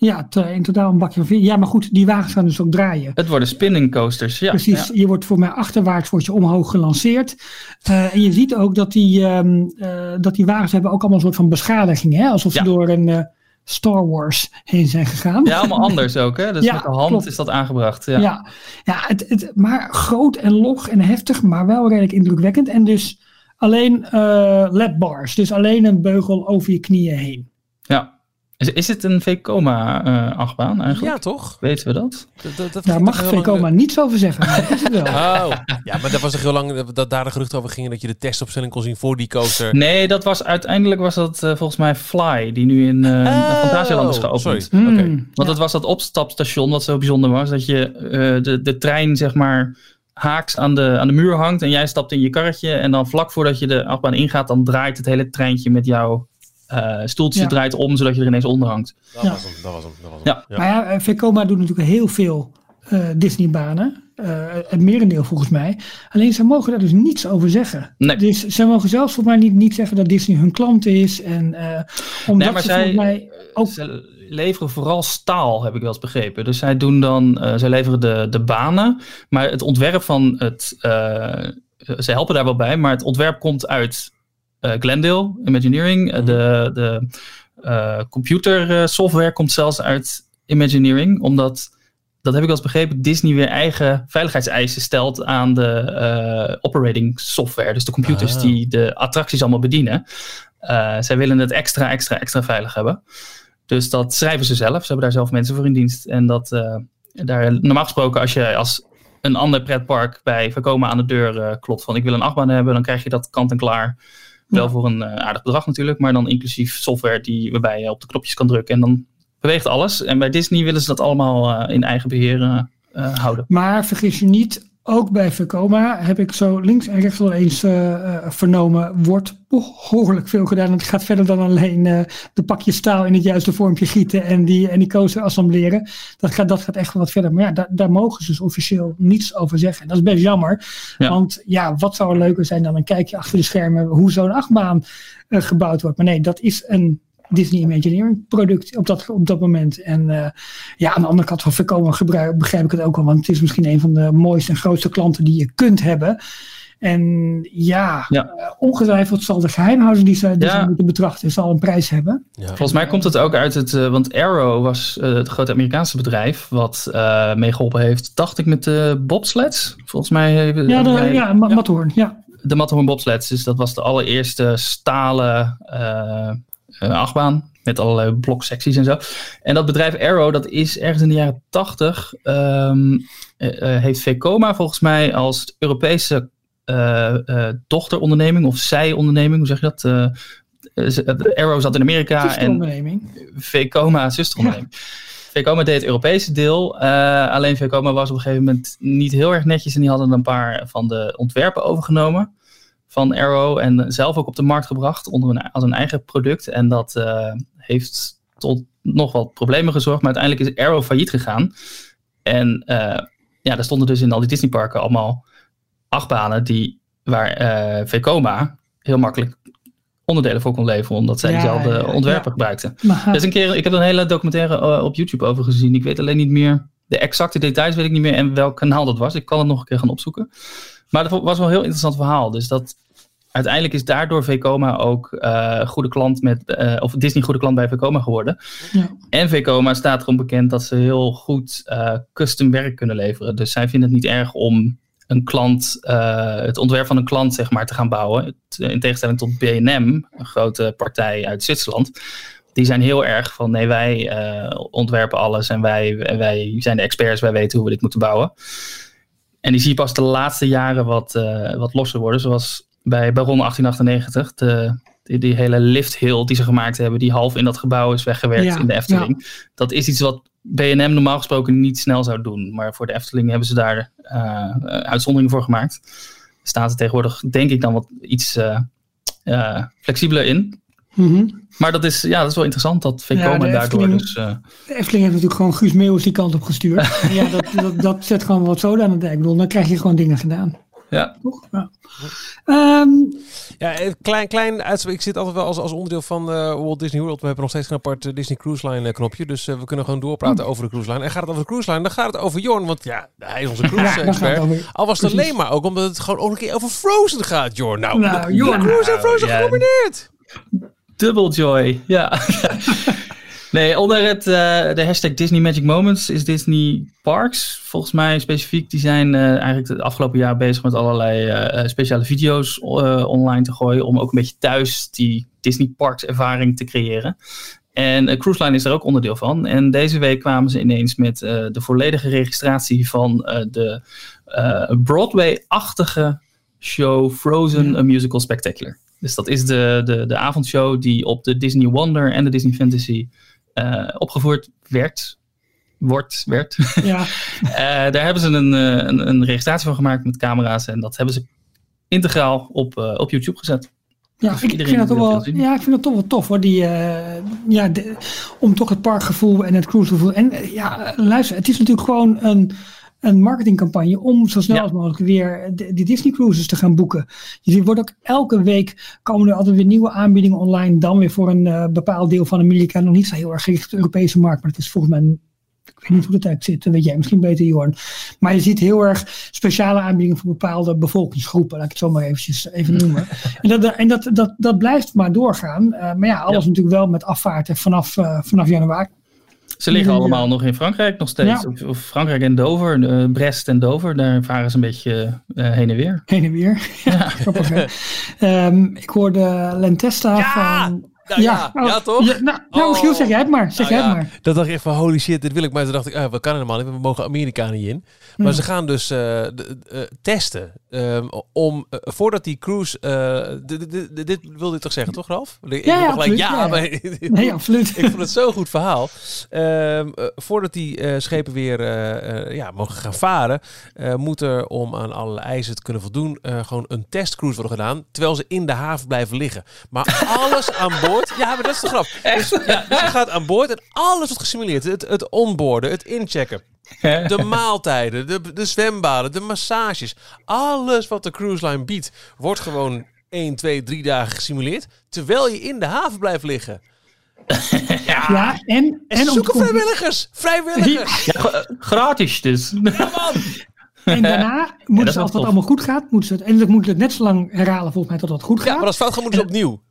Ja, te- in totaal een bakje van vier. Ja, maar goed, die wagens gaan dus ook draaien. Het worden spinning coasters, ja. Precies, ja. je wordt voor mij achterwaarts wordt je omhoog gelanceerd. Eh, en je ziet ook dat die, ehm, eh, dat die wagens hebben ook allemaal een soort van beschadiging. Hè? Alsof Ja. ze door een eh, Star Wars heen zijn gegaan. Ja, allemaal anders ook, hè? Dus Ja, met de hand klopt. is dat aangebracht. Ja. Ja, ja het, het, maar groot en log en heftig, maar wel redelijk indrukwekkend. En dus alleen eh ledbars, dus alleen een beugel over je knieën heen. Ja. Is, is het een Vekoma-achtbaan eigenlijk? Ja, toch? Weten we dat? Dat, dat, dat Daar mag lang- Vekoma niets over zeggen, maar dat is het wel. Oh, ja, maar dat was toch heel lang dat- dat daar de geruchten over gingen dat je de testopstelling kon zien voor die coaster. Nee, dat was uiteindelijk was dat eh, volgens mij Fly, die nu in eh Fantasieland is Oh, geopend. sorry. Oké. Hmm, Want ja. het was dat opstapstation wat zo bijzonder was. Dat je eh, de, de trein zeg maar haaks aan de, aan de muur hangt. En jij stapt in je karretje. En dan vlak voordat je de achtbaan ingaat. Dan draait het hele treintje met jouw eh, stoeltje Ja. draait om. Zodat je er ineens onder hangt. Dat Ja. was hem, dat was hem. Dat was hem. Ja. Maar ja, eh, Vekoma doet natuurlijk heel veel eh, Disney-banen. Eh, het merendeel volgens mij. Alleen ze mogen daar dus niets over zeggen. Nee. Dus ze mogen zelfs volgens mij niet, niet zeggen dat Disney hun klant is. En eh omdat Nee, maar ze zij- volgens mij ook... Ze leveren vooral staal, heb ik wel eens begrepen. Dus zij doen dan, eh zij leveren de, de banen. Maar het ontwerp van het, eh, ze helpen daar wel bij. Maar het ontwerp komt uit Glendale Imagineering. Eh, De, de eh, computer eh, software komt zelfs uit Imagineering. Omdat, dat heb ik wel eens begrepen, Disney weer eigen veiligheidseisen stelt aan de eh, operating software. Dus de computers Ah. die de attracties allemaal bedienen. Eh, zij willen het extra, extra, extra veilig hebben. Dus dat schrijven ze zelf. Ze hebben daar zelf mensen voor in dienst. En dat eh, daar, normaal gesproken, als je als een ander pretpark bij Vekoma aan de deur eh, klopt van ik wil een achtbaan hebben, dan krijg je dat kant en klaar. Wel Ja. voor een eh, aardig bedrag natuurlijk, maar dan inclusief software die, waarbij je op de knopjes kan drukken en dan beweegt alles. En bij Disney willen ze dat allemaal eh, in eigen beheer eh, eh, houden. Maar vergis je niet, ook bij Vekoma heb ik zo links en rechts wel eens eh, eh, vernomen, wordt behoorlijk veel gedaan. Het gaat verder dan alleen eh, de pakjes staal in het juiste vormpje gieten en die, en die coaster assembleren. Dat gaat, dat gaat echt wel wat verder. Maar ja, daar, daar mogen ze dus officieel niets over zeggen. En dat is best jammer. Ja. Want ja, wat zou er leuker zijn dan een kijkje achter de schermen hoe zo'n achtbaan gebouwd wordt. Maar nee, dat is een Disney Imagineering product op dat, op dat moment. En eh, ja, aan de andere kant van Vekoma gebruik, begrijp ik het ook wel, want het is misschien een van de mooiste en grootste klanten die je kunt hebben. En ja, Ja. eh, ongetwijfeld zal de geheimhouding die ze, die Ja. ze moeten betrachten, zal een prijs hebben. Ja. Volgens mij komt het ook uit het, eh, want Arrow was het grote Amerikaanse bedrijf wat eh meegeholpen heeft, dacht ik, met de bobsleds. Volgens mij hebben Ja, de, wij- ja, Matterhorn, ja. de Matterhorn bobsleds. Dus dat was de allereerste stalen achtbaan met allerlei bloksecties en zo. En dat bedrijf Arrow, dat is ergens in de jaren tachtig, eh, eh, heeft Vekoma volgens mij als Europese eh, eh, dochteronderneming of zij-onderneming, hoe zeg je dat? Eh, eh, eh, Arrow zat in Amerika en. Vekoma zusteronderneming. Vekoma deed het Europese deel. eh, alleen Vekoma was op een gegeven moment niet heel erg netjes. En die hadden een paar van de ontwerpen overgenomen van Arrow. En zelf ook op de markt gebracht onder een, als een eigen product. En dat eh, heeft tot nog wat problemen gezorgd. Maar uiteindelijk is Arrow failliet gegaan. En eh, ja, daar stonden dus in al die Disneyparken allemaal achtbanen die, waar eh Vekoma heel makkelijk onderdelen voor kon leveren. Omdat zij Ja, diezelfde ja, ja. ontwerpen gebruikten. Maar, is een keer, ik heb een hele documentaire op YouTube over gezien. Ik weet alleen niet meer, de exacte details weet ik niet meer en welk kanaal dat was. Ik kan het nog een keer gaan opzoeken. Maar dat was wel een heel interessant verhaal. Dus dat uiteindelijk is daardoor Vekoma ook eh goede klant met, eh, of Disney goede klant bij Vekoma geworden. Ja. En Vekoma staat erom bekend dat ze heel goed eh, custom werk kunnen leveren. Dus zij vinden het niet erg om een klant, het ontwerp van een klant zeg maar te gaan bouwen. In tegenstelling tot B&M, een grote partij uit Zwitserland. Die zijn heel erg van nee, wij ontwerpen alles en wij, wij zijn de experts, wij weten hoe we dit moeten bouwen. En die zie je pas de laatste jaren wat, eh, wat losser worden. Zoals bij Baron 1898, de, die, die hele lift hill die ze gemaakt hebben, die half in dat gebouw is weggewerkt Ja, in de Efteling. Dat is iets wat B&M normaal gesproken niet snel zou doen. Maar voor de Efteling hebben ze daar eh, uitzonderingen voor gemaakt. Staat er tegenwoordig, denk ik, dan wat iets eh, flexibeler in. Mhm. Maar dat is, ja, dat is wel interessant dat Ja, Vekoma de daardoor Efteling- dus... eh, De Efteling heeft natuurlijk gewoon Guus Meeuwis die kant op gestuurd. Ja, dat, dat, dat zet gewoon wat zoden aan het dijk. Ik bedoel, dan krijg je gewoon dingen gedaan. ja, Toch? Ja. Ehm, Ja, een klein, klein uitspraak. Ik zit altijd wel als, als onderdeel van eh, Walt Disney World. We hebben nog steeds geen apart eh, Disney Cruise Line eh, knopje. Dus eh, we kunnen gewoon doorpraten over de cruise line. En gaat het over de cruise line, dan gaat het over Jorn. Want ja, hij is onze cruise ja, expert. over. Al was het Precies. alleen maar ook omdat het gewoon ook een keer over Frozen gaat, Jorn. Nou, Nou, de- Jorn. de Cruise en Frozen Ja. genomineerd. Double joy, ja. nee, onder het, eh, de hashtag Disney Magic Moments is Disney Parks. Volgens mij specifiek, die zijn eh, eigenlijk het afgelopen jaar bezig met allerlei eh, speciale video's online te gooien. Om ook een beetje thuis die Disney Parks ervaring te creëren. En Cruise Line is er ook onderdeel van. En deze week kwamen ze ineens met de volledige registratie van de Broadway-achtige show Frozen, A Musical Spectacular. Dus dat is de, de, de avondshow die op de Disney Wonder en de Disney Fantasy eh, opgevoerd werd. Wordt, werd. Ja, Eh, daar hebben ze een, eh, een, een registratie van gemaakt met camera's. En dat hebben ze integraal op, op YouTube gezet. ja, Dus ik, vind dat toch wel, ja, ik vind dat toch wel tof hoor. Die, ja, de- om toch het parkgevoel en het cruisegevoel. En ja, luister, het is natuurlijk gewoon een, een marketingcampagne om zo snel Ja. als mogelijk weer de, die Disney cruises te gaan boeken. Je wordt ook elke week komen er altijd weer nieuwe aanbiedingen online. Dan weer voor een eh, bepaald deel van Amerika. Nog niet zo heel erg gericht op de Europese markt. Maar het is volgens mij een ik weet niet hoe dat uit zit, dat weet jij misschien beter, Jorn. Maar je ziet heel erg speciale aanbiedingen voor bepaalde bevolkingsgroepen, laat ik het zo maar eventjes even noemen. en dat, en dat, dat, dat blijft maar doorgaan. Eh, maar ja, alles Ja. natuurlijk wel met afvaarten vanaf, eh, vanaf januari. Ze liggen Ja. allemaal nog in Frankrijk nog steeds. Ja. Of, Frankrijk en Dover, eh, Brest en Dover. Daar varen ze een beetje eh, heen en weer. Heen en weer. Ja, hè. Ehm, ik hoorde Lentesta Ja! van... Nou ja, ja, oh, toch? Ja, nou, nou Oh. Michiel, zeg jij het maar. Zeg Nou jij ja, het maar. Dat dacht ik echt van holy shit, dit wil ik. Maar toen dacht ik, ah, we kan helemaal niet. We mogen Amerika niet in. Maar ze gaan dus eh, de- eh, testen. ehm, om, voordat die cruise... eh, dit, dit, dit, dit wilde je toch zeggen, toch Ralf? Ik Ja, ja, gelijk, ja, maar- Nee, absoluut. ik vond het zo'n goed verhaal. Ehm, eh, voordat die eh, schepen weer ja, mogen gaan varen, eh, moet er om aan alle eisen te kunnen voldoen, eh, gewoon een testcruise worden gedaan, terwijl ze in de haven blijven liggen. Maar alles aan boord, ja, maar dat is de grap. Dus, ja, dus je gaat aan boord en alles wordt gesimuleerd. Het, het onboarden, het inchecken. De maaltijden, de, de zwembaden, de massages. Alles wat de cruise line biedt, wordt gewoon 1, 2, 3 dagen gesimuleerd. Terwijl je in de haven blijft liggen. Ja, en, En, zoeken vrijwilligers! Vrijwilligers! Ja, gra- gratis dus. en daarna moeten ze, als dat tof. allemaal goed gaat, moeten ze het, en dat moeten het net zo lang herhalen volgens mij tot het goed Ja, gaat. maar als het fout gaat, moeten ze opnieuw.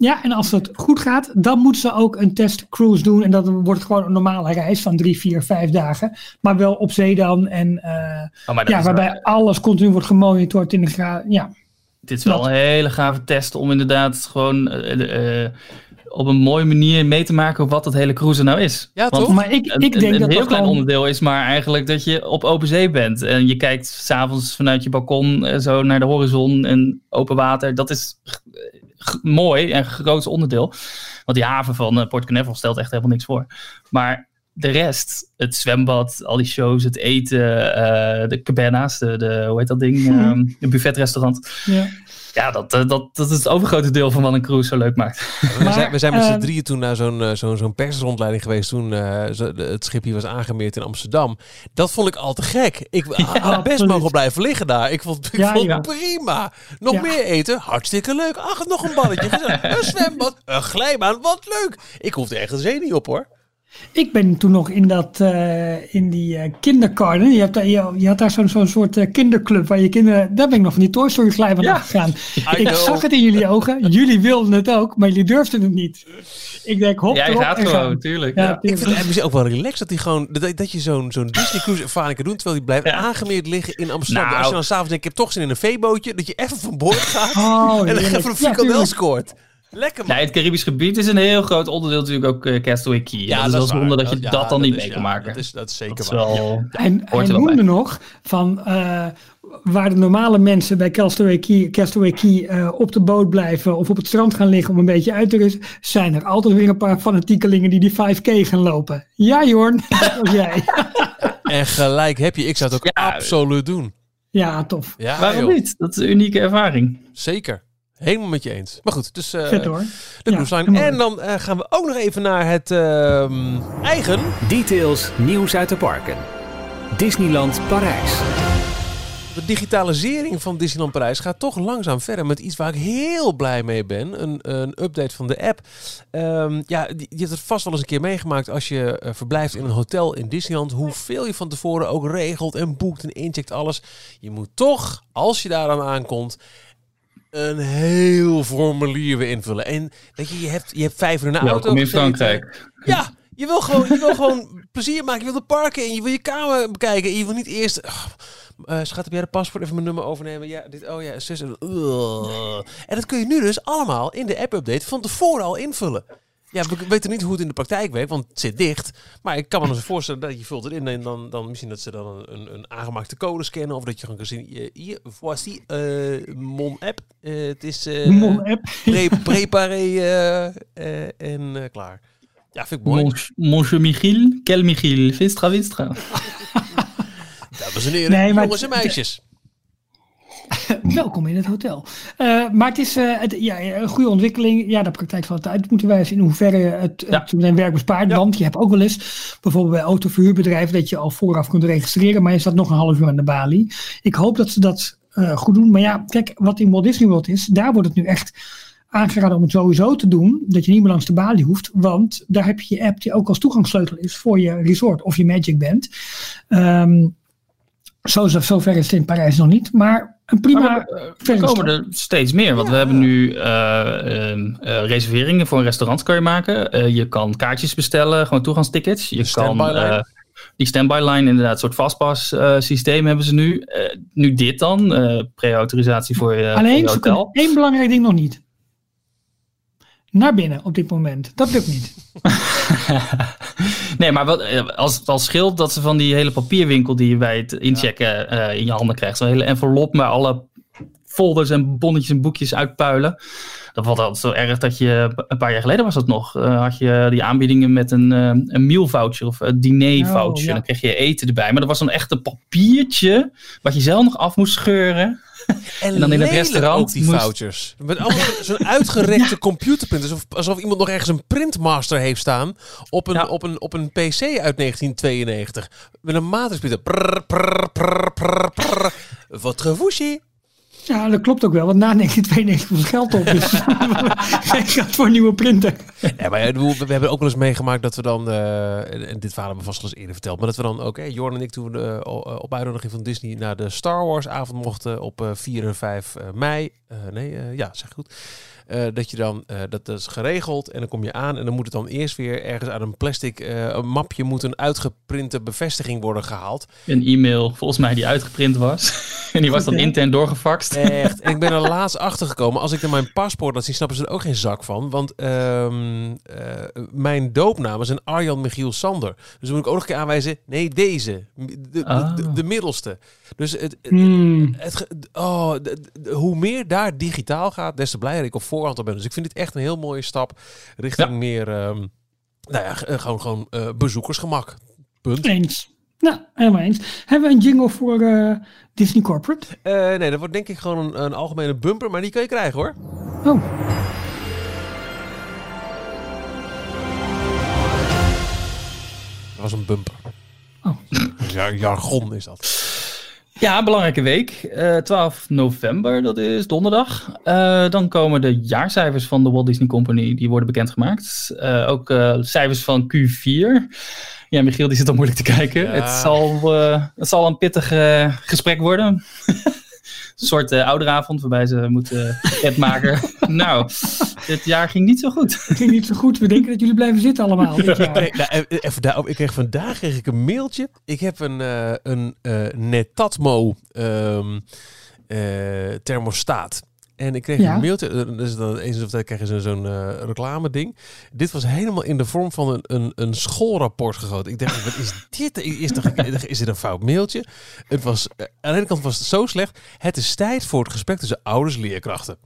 Ja, en als het goed gaat, dan moeten ze ook een testcruise doen. En dan wordt het gewoon een normale reis van drie, vier, vijf dagen. Maar wel op zee dan. En eh, Oh, dat ja, waarbij wel- alles continu wordt gemonitord in de gra Ja, Dit is wel een hele gave test om inderdaad gewoon eh, eh, op een mooie manier mee te maken wat dat hele cruise nou is. Ja, Want toch? maar ik, Een, ik een- denk een dat heel dat klein gewoon... onderdeel is maar eigenlijk dat je op open zee bent. En je kijkt s'avonds vanuit je balkon zo naar de horizon en open water. Dat is mooi en groot onderdeel. Want die haven van eh, Port Canaveral stelt echt helemaal niks voor. Maar de rest, het zwembad, al die shows, het eten, eh, de cabanas, de, de, hoe heet dat ding? Ehm, een buffetrestaurant. Ja. Ja, dat, eh, dat, dat is het overgrote deel van wat een cruise zo leuk maakt. We Maar, zijn, we zijn met z'n ehm, drieën toen naar zo'n eh, zo'n zo'n persrondleiding geweest toen eh, het schip hier was aangemeerd in Amsterdam. Dat vond ik al te gek. Ik had best absoluut. mogen blijven liggen daar. Ik vond, ik Ja, vond ja. het prima. Nog Ja. meer eten, hartstikke leuk. Ach, nog een balletje, een zwembad, een glijbaan, wat leuk. Ik hoefde echt een zee niet op hoor. Ik ben toen nog in, dat, eh, in die kindergarten. Je, hebt daar, je, je had daar zo'n zo'n soort eh, kinderclub waar je kinderen. Daar ben ik nog van die Toy Story glijbaan Ja. afgegaan. I Ik know. zag het in jullie ogen. Jullie wilden het ook, maar jullie durfden het niet. Ik denk, hop, Jij erop gaat en gewoon, gaan. tuurlijk. Ja, Ja. Ik vind het ook wel relaxed dat, die gewoon, dat, dat je zo'n zo'n Disney cruise ervaring kan doen terwijl die blijft Ja. aangemeerd liggen in Amsterdam. Nou. Als je dan s'avonds denkt, ik heb toch zin in een veebootje, dat je even van boord gaat Oh, en dan even een frikandel scoort. Lekker man. Nee, het Caribisch gebied is een heel groot onderdeel natuurlijk ook eh, Castaway Key. Ja, dat is zonde dat je ja, dat dan niet is- mee kan maken. Dat is, dat is zeker Dat is waar. wel... Ja. En hij er noemde bij. nog van eh, waar de normale mensen bij Castaway Key, Castaway Key eh, op de boot blijven of op het strand gaan liggen om een beetje uit te rusten, zijn er altijd weer een paar fanatiekelingen die die 5K gaan lopen. Ja Jorn, dat was jij. En gelijk heb je, ik zou het ook Ja. absoluut doen. Ja, tof. Ja, Waarom joh. niet? Dat is een unieke ervaring. Zeker. Helemaal met je eens. Maar goed, dus eh Vet hoor. de Ja, cruise En dan eh, gaan we ook nog even naar het ehm, eigen. Details nieuws uit de parken. Disneyland Parijs. De digitalisering van Disneyland Parijs gaat toch langzaam verder met iets waar ik heel blij mee ben. Een, een update van de app. Ehm, ja, die- je hebt het vast wel eens een keer meegemaakt als je eh, verblijft in een hotel in Disneyland. Hoeveel je van tevoren ook regelt en boekt en incheckt alles. Je moet toch, als je daaraan aankomt, een heel formulier weer invullen. En weet je, je hebt, je hebt vijf uur de auto Welkom in. Frankrijk. Ja, je wil gewoon, je wil gewoon plezier maken. Je wil de parken in. Je wil je kamer bekijken. En je wil niet eerst... ach, eh, schat, heb jij de paspoort even mijn nummer overnemen? Ja, dit, oh ja, zus. En, en dat kun je nu dus allemaal in de app-update van tevoren al invullen. Ja, we weten niet hoe het in de praktijk werkt, want het zit dicht. Maar ik kan me dus voorstellen dat je vult het in en dan, dan misschien dat ze dan een, een, een aangemaakte code scannen. Of dat je gewoon kan zien, eh, hier, voici, eh, mon app. Eh, het is Mon app. pre préparé eh, en klaar. Ja, vind ik mooi. Mon- Monsieur Michiel, quel Michiel, Vistra Vistra. Dames en heren, Nee, maar jongens en meisjes. Welkom in het hotel. Eh, maar het is eh, het, ja, een goede ontwikkeling. Ja, de praktijk zal het uit moeten wijzen in hoeverre het, Ja. het zijn werk bespaart. Ja. Want je hebt ook wel eens, bijvoorbeeld bij autoverhuurbedrijven, dat je al vooraf kunt registreren, maar je staat nog een half uur aan de balie. Ik hoop dat ze dat eh, goed doen. Maar ja, kijk, wat in Walt Disney World is, daar wordt het nu echt aangeraden om het sowieso te doen. Dat je niet meer langs de balie hoeft. Want daar heb je je app die ook als toegangssleutel is voor je resort of je Magic Band. Ehm zo, zover is het in Parijs nog niet. Maar een prima Maar er komen er steeds meer. Want we hebben nu eh, ehm, eh, reserveringen voor een restaurant kan je maken. Eh, je kan kaartjes bestellen, gewoon toegangstickets. Je kan die standby line, inderdaad, een soort fastpass eh, systeem hebben ze nu. Eh, nu dit dan, eh pre-autorisatie voor je, voor Alleen, je hotel. één belangrijk ding nog niet. Naar binnen op dit moment. Dat lukt niet. nee, maar wat, eh, als het al scheelt dat ze van die hele papierwinkel die je bij het inchecken eh, in je handen krijgt. Zo'n hele envelop met alle folders en bonnetjes en boekjes uitpuilen. Dat valt altijd zo erg dat je, een paar jaar geleden was dat nog, eh, had je die aanbiedingen met een, een meal voucher of een diner voucher. Oh, ja. Dan kreeg je eten erbij. Maar dat was dan echt een papiertje wat je zelf nog af moest scheuren. En, dan in het restaurant ook die moest- vouchers. Met allemaal zo'n uitgerekte computerprint. Alsof, alsof iemand nog ergens een printmaster heeft staan op een, Ja. op een, op een PC uit 1992. Met een matrixprinter. Prrr, Ja, dat klopt ook wel. Want na 1992 was geld op. Dus geen geld voor een nieuwe printer. Ja, maar we, we hebben ook wel eens meegemaakt dat we dan, uh, en dit verhaal hebben we vast wel eens eerder verteld, maar dat we dan ook, okay, Jorn en ik toen we uh, op uitnodiging van Disney naar de Star Wars avond mochten op uh, 4 en 5 mei. nee, ja, zeg goed. Uh, dat je dan, uh, dat is geregeld en dan kom je aan en dan moet het dan eerst weer ergens uit een plastic uh, mapje moet een uitgeprinte bevestiging worden gehaald. Een e-mail volgens mij die uitgeprint was. en die was dan intern doorgefaxt. Echt. En ik ben er laatst achter gekomen. Als ik er mijn paspoort laat zien, snappen ze er ook geen zak van. Want um, mijn doopnaam is een Arjan Michiel Sander. Dus dan moet ik ook nog een keer aanwijzen. Nee, deze. De, Ah. de, de middelste. Dus het, het, Hmm. het, oh, hoe meer daar digitaal gaat, des te blijer ik op voorhand al ben. Dus ik vind dit echt een heel mooie stap richting Ja. meer, ehm, nou ja, eh, gewoon, gewoon eh, bezoekersgemak. Punt. Eens. Nou, helemaal eens. Hebben we een jingle voor eh, Disney Corporate? Nee, dat wordt denk ik gewoon een, een algemene bumper, maar die kun je krijgen hoor. Oh, Dat was een bumper. Oh. Ja, jargon is dat. Ja, belangrijke week. Eh 12 november, dat is donderdag. Eh, dan komen de jaarcijfers van de Walt Disney Company, die worden bekendgemaakt. Eh, ook eh, cijfers van Q4. Ja, Michiel, die zit al moeilijk te kijken. Ja. Het, zal, eh, het zal een pittig eh, gesprek worden. een soort eh, ouderavond waarbij ze moeten het maken. nou, dit jaar ging niet zo goed. het ging niet zo goed. We denken dat jullie blijven zitten allemaal dit jaar. Nee, nou, eh, even daarop. Ik kreeg vandaag kreeg ik een mailtje. Ik heb een, eh, een eh, Netatmo ehm, eh, thermostaat. En ik kreeg Ja. een mailtje. eh, Dus dan eens of tijd krijg je zo- zo'n eh, reclame ding. Dit was helemaal in de vorm van een, een, een schoolrapport gegoten. Ik dacht, wat is dit? Is, er, is dit een fout mailtje? Het was, eh, aan de ene kant was het zo slecht. Het is tijd voor het gesprek tussen ouders en leerkrachten.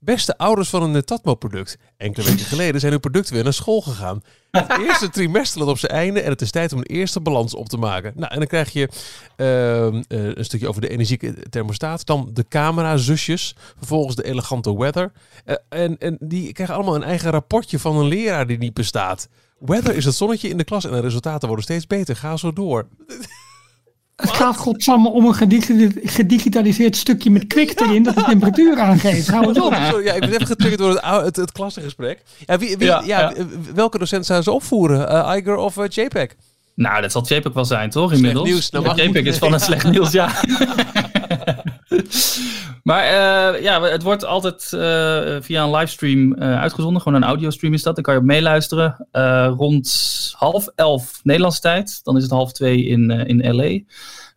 Beste ouders van een Netatmo-product. Enkele weken geleden zijn uw producten weer naar school gegaan. Het eerste trimester loopt op zijn einde en het is tijd om een eerste balans op te maken. Nou, en dan krijg je ehm, eh, een stukje over de energiethermostaat. Dan de camera-zusjes. Vervolgens de elegante weather. Eh, en, en die krijgen allemaal een eigen rapportje van een leraar die niet bestaat. Weather is het zonnetje in de klas en de resultaten worden steeds beter. Ga zo door. Het gaat godsamme om een gedigi- gedigitaliseerd stukje met kwik erin dat de temperatuur aangeeft. Hou het op. Ja, ik ben even getriggerd door het, het, het klassengesprek. Ja, wie, wie, ja, Ja, ja. Welke docent zou ze opvoeren? Eh, Iger of eh, JPEG? Nou, dat zal JPEG wel zijn, toch? Inmiddels. nieuws, nou mag JPEG is van het slecht nieuws, ja. maar eh, ja, het wordt altijd eh, via een livestream eh, uitgezonden. Gewoon een audiostream is dat. Dan kan je op meeluisteren. Rond half elf Nederlandse tijd. Dan is het half twee in, in LA.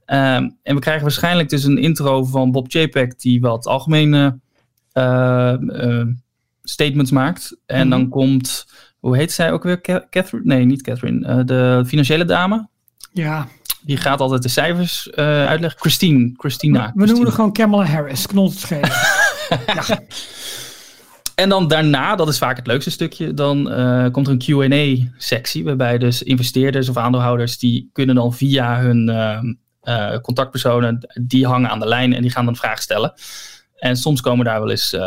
Ehm, en we krijgen waarschijnlijk dus een intro van Bob JPEG die wat algemene statements maakt. En Mhm. dan komt, hoe heet zij ook weer? Ca- Catherine? Nee, niet Catherine. De financiële dame. Ja, Die gaat altijd de cijfers eh, uitleggen. Christine. Christina. we noemen Christine. er gewoon Kamala Harris. Knol het schelen. En dan daarna, dat is vaak het leukste stukje, dan eh, komt er een Q&A-sectie waarbij dus investeerders of aandeelhouders die kunnen dan via hun eh, eh, contactpersonen, die hangen aan de lijn en die gaan dan vragen stellen. En soms komen daar wel eens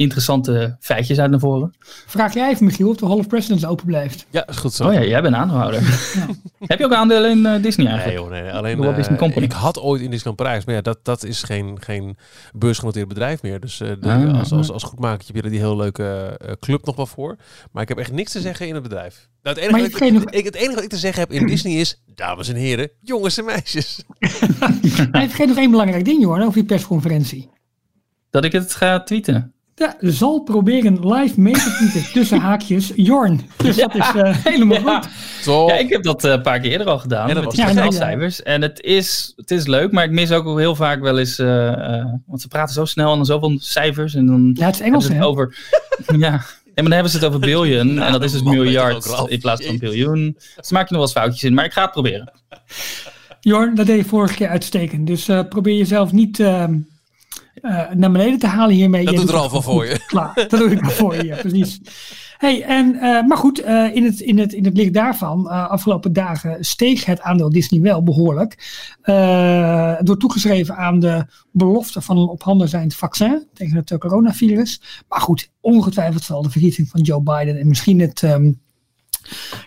interessante feitjes uit naar voren. Vraag jij even, Michiel, of de Hall of Presidents open blijft. Ja, is goed zo. Oh ja, jij bent aandeelhouder. Heb je ook aandelen in eh, Disney Nee, eigenlijk? joh, nee, nee. alleen De Walt eh, Disney Company. ik had ooit in Disneyland Parijs, maar ja, dat, dat is geen, geen beursgenoteerd bedrijf meer. Dus eh, de- Ah. als, als, als goedmakertje heb je er die heel leuke eh, club nog wel voor. Maar ik heb echt niks te zeggen in het bedrijf. Nou, het, enige Maar wat ik, geen- ik- het enige wat ik te zeggen heb in Disney is, dames en heren, jongens en meisjes. Hij vergeet nog één belangrijk ding, hoor, over die persconferentie. Dat ik het ga tweeten. Ja, zal proberen live mee te tweeten tussen haakjes Jorn. Dus dat is eh, helemaal Ja. goed. Toch? Ja, ik heb dat eh, een paar keer eerder al gedaan. Dat met die Ja, nee, getalcijfers. En het is, het is leuk, maar ik mis ook heel vaak wel eens... eh, eh, want ze praten zo snel en dan zoveel cijfers. En dan Ja, het is Engels, hebben hè? ze het over... ja, en dan hebben ze het over billion. en dat is dus miljard in plaats van biljoen. Dus maak je nog wel eens foutjes in. Maar ik ga het proberen. Jorn, dat deed je vorige keer uitstekend. Dus eh, probeer jezelf niet eh, naar beneden te halen hiermee. Dat Jij doet Ralf wel gewoon voor je. Klaar, dat doe ik wel voor je, ja, precies. Hey, en, eh, maar goed, eh, in, het, in, het, in het licht daarvan, afgelopen dagen steeg het aandeel Disney wel behoorlijk. Eh, door toegeschreven aan de belofte van een op handen zijnd vaccin tegen het coronavirus. Maar goed, ongetwijfeld zal de vergissing van Joe Biden en misschien het, ehm,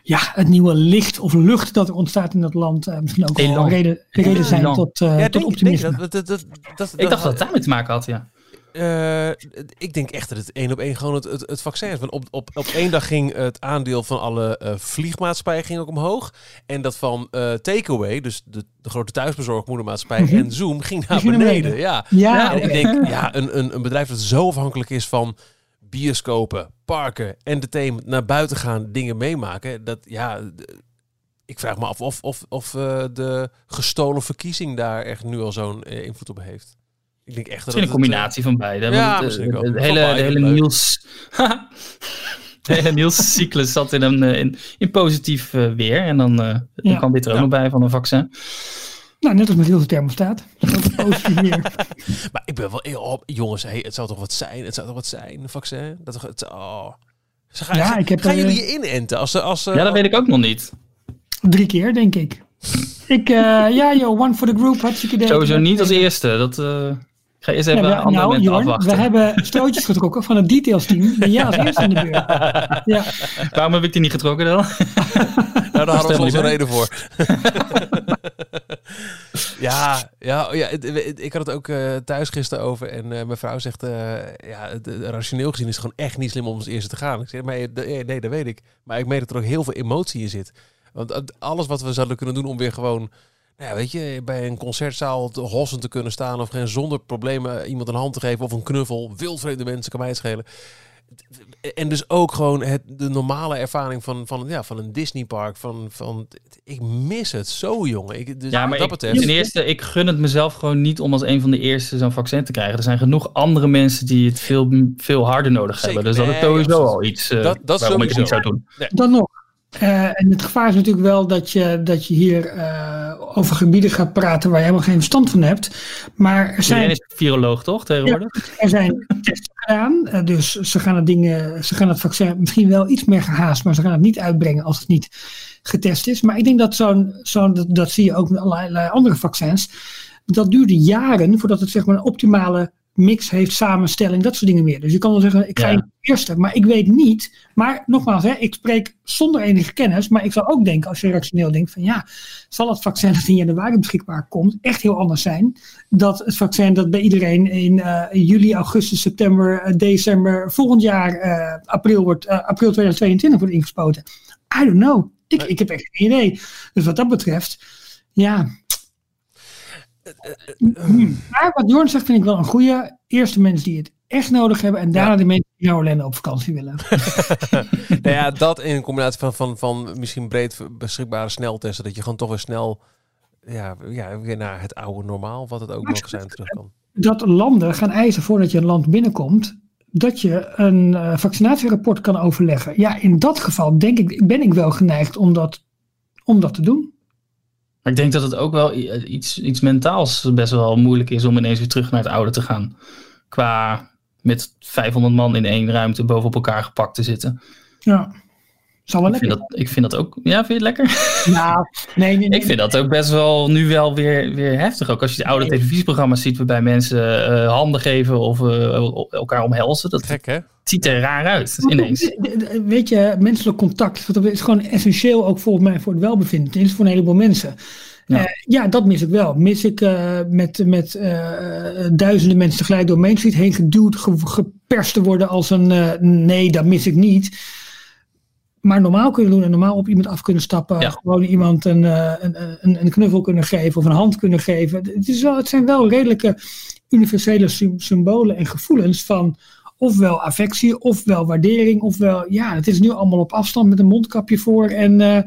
ja, het nieuwe licht of lucht dat er ontstaat in dat land eh, misschien ook wel reden, reden zijn Elan. tot, eh, Ja, tot denk, denk optimisme. dat, dat, dat, dat, Ik dacht dat het daarmee te maken had, ja. Eh, ik denk echt dat het één op één gewoon het, het, het vaccin is. Want op, op, op één dag ging het aandeel van alle uh, vliegmaatschappijen ging ook omhoog. En dat van uh, Takeaway, dus de, de grote thuisbezorgmoedermaatschappij mm -hmm. en Zoom, ging naar beneden. Ja, ja en ik denk, ja, een, een, een bedrijf dat zo afhankelijk is van bioscopen, parken, entertainment, naar buiten gaan, dingen meemaken. Dat ja, ik vraag me af of, of, of uh, de gestolen verkiezing daar echt nu al zo'n uh, invloed op heeft. Ik denk echt dat het een combinatie van beide. Ja, uh, de, hele, de hele Niels. de hele Niels-cyclus zat in, een, in, in positief weer. En dan, dan ja. kwam dit er ook nog bij van een vaccin. Nou, net als met heel veel thermostaat. Positief maar ik ben wel heel op, jongens, hey, het zou toch wat zijn? Het zou toch wat zijn, een vaccin? Dat toch, het, oh. Ze gaan, ja, ik heb, gaan jullie je inenten? Als, als, ja, dat weet ik ook nog niet. Drie keer, denk ik. ik, uh, ja, joh, one for the group, hartstikke idee. Sowieso niet als eerste. Dat, uh, ik ga eerst even ja, we, andere nou, Jorn, afwachten. We hebben stootjes getrokken van het details team. Ben jij als eerste in de beurt. Ja. Waarom heb ik die niet getrokken dan? nou, daar hadden we onze reden voor. ja, ja, ja ik had het ook uh, thuis gisteren over. En uh, mijn vrouw zegt, uh, ja, rationeel gezien is het gewoon echt niet slim om als eerste te gaan. Ik zeg, maar nee, dat weet ik. Maar ik meen dat er ook heel veel emotie in zit. Want alles wat we zouden kunnen doen om weer gewoon, nou ja, weet je, bij een concertzaal te hossen te kunnen staan of geen zonder problemen iemand een hand te geven of een knuffel, wildvreemde mensen kan mij schelen. En dus ook gewoon het, de normale ervaring van, van, ja, van een Disneypark. Van, van, ik mis het zo, jongen. Ik, dus ja, maar dat ik, betreft, ten eerste, ik gun het mezelf gewoon niet om als een van de eerste zo'n vaccin te krijgen. Er zijn genoeg andere mensen die het veel, veel harder nodig Zeker. hebben. Dus dat is sowieso al iets uh, Dat- dat waarom ik het niet zou doen. Dan nog. Eh, en het gevaar is natuurlijk wel dat je, dat je hier eh, over gebieden gaat praten waar je helemaal geen verstand van hebt. Maar er Iedereen zijn, is viroloog, toch, tegenwoordig? er zijn testen gedaan. eh, dus ze gaan, het ze gaan het vaccin misschien wel iets meer gehaast, maar ze gaan het niet uitbrengen als het niet getest is. Maar ik denk dat zo'n, zo'n dat, dat zie je ook met allerlei andere vaccins. Dat duurde jaren voordat het zeg maar een optimale mix heeft, samenstelling, dat soort dingen meer. Dus je kan wel zeggen, ik ga Ja. in eerste, maar ik weet niet. Maar nogmaals, hè, ik spreek zonder enige kennis, maar ik zou ook denken, als je rationeel denkt, van ja, zal het vaccin dat in januari beschikbaar komt echt heel anders zijn dat het vaccin dat bij iedereen in eh, juli, augustus, september, eh, december, volgend jaar, eh, april, wordt, april 2022 wordt ingespoten. I don't know. Ik, ik heb echt geen idee. Dus wat dat betreft, ja. Maar wat Jorn zegt vind ik wel een goede. Eerst de mensen die het echt nodig hebben en daarna Ja. de mensen die naar Orlando op vakantie willen. nou ja, dat in combinatie van, van, van misschien breed beschikbare sneltesten. Dat je gewoon toch weer snel ja, ja, weer naar het oude normaal, wat het ook nog zijn, terug kan. dat landen gaan eisen voordat je een land binnenkomt, dat je een eh, vaccinatierapport kan overleggen. Ja, in dat geval denk ik, ben ik wel geneigd om dat, om dat te doen. Maar ik denk dat het ook wel eh, iets, iets mentaals best wel moeilijk is om ineens weer terug naar het oude te gaan. Qua met 500 man in één ruimte bovenop elkaar gepakt te zitten. Ja, zal wel Ik vind, lekker. dat, ik vind dat ook. Ja, vind je het lekker? Nou, nee, nee, nee. Ik vind dat ook best wel nu wel weer, weer heftig. Ook als je de oude televisieprogramma's ziet waarbij mensen eh, handen geven of eh, elkaar omhelzen. Dat Gek, hè? Ziet er raar uit ineens. Weet je, menselijk contact dat is gewoon essentieel ook volgens mij voor het welbevinden. Tenminste voor een heleboel mensen. Ja. Ja, ja dat mis ik wel. Mis ik eh, met, met eh, duizenden mensen tegelijk door Main Street heen geduwd, ge- geperst te worden als een eh, nee, dat mis ik niet. Maar normaal kunnen doen en normaal op iemand af kunnen stappen. Ja. Gewoon iemand een, eh, een, een, een knuffel kunnen geven of een hand kunnen geven. Het, is wel, het zijn wel redelijke universele sym- symbolen en gevoelens van ofwel affectie, ofwel waardering, ofwel ja, het is nu allemaal op afstand met een mondkapje voor en eh,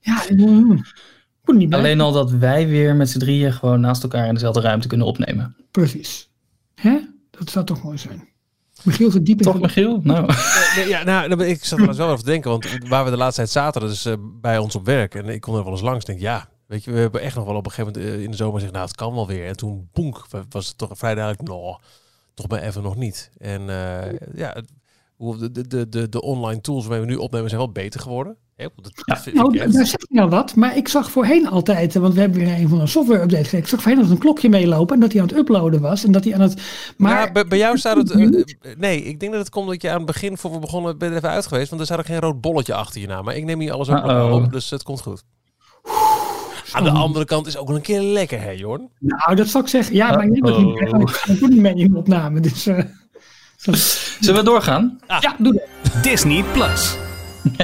ja, mm, ik moet niet bij. Alleen al dat wij weer met z'n drieën gewoon naast elkaar in dezelfde ruimte kunnen opnemen. Precies. Hè? Dat zou toch mooi zijn. Michiel zit diep in Toch, Michiel? Nou, Nee, ja, nou, dan ben- ik zat er wel eens over te denken, want waar we de laatste tijd zaten, dus eh, bij ons op werk, en ik kon er wel eens langs, denk ja, weet je, we hebben echt nog wel op een gegeven moment eh, in de zomer gezegd, nou, het kan wel weer. En toen, boenk, was het toch vrij duidelijk, nou, toch maar even nog niet. En eh, ja, de, de, de, de, online tools waarmee we nu opnemen zijn wel beter geworden. Ja. Nou, daar zeg je nou wat, maar ik zag voorheen altijd, eh, want we hebben weer een van een software update gekregen. Ik zag voorheen dat een klokje meelopen en dat hij aan het uploaden was en dat hij aan het. Maar Maar bij, bij jou staat het. eh, nee, ik denk dat het komt dat je aan het begin, voor we begonnen, ben er even uit geweest. Want er staat ook geen rood bolletje achter je naam. Maar ik neem hier alles ook op, dus het komt goed. Aan de andere kant is ook wel een keer lekker, hè, Jorn? Nou, dat zou ik zeggen. Ja, maar jij bent niet. Uh-oh. Ik ga niet mee in de opname. Dus, eh, zo- Zullen we doorgaan? ja, doe dat. Disney Plus.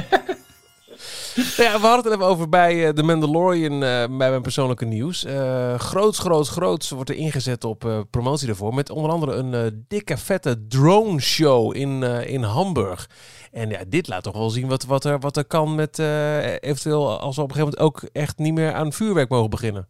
Ja, we hadden het even over bij eh, The Mandalorian, eh, bij mijn persoonlijke nieuws. Eh groots, groots, groots wordt er ingezet op eh, promotie daarvoor. Met onder andere een eh, dikke, vette drone show in, eh, in Hamburg. En ja, dit laat toch wel zien wat, wat, er, wat er kan met eh, eventueel als we op een gegeven moment ook echt niet meer aan vuurwerk mogen beginnen.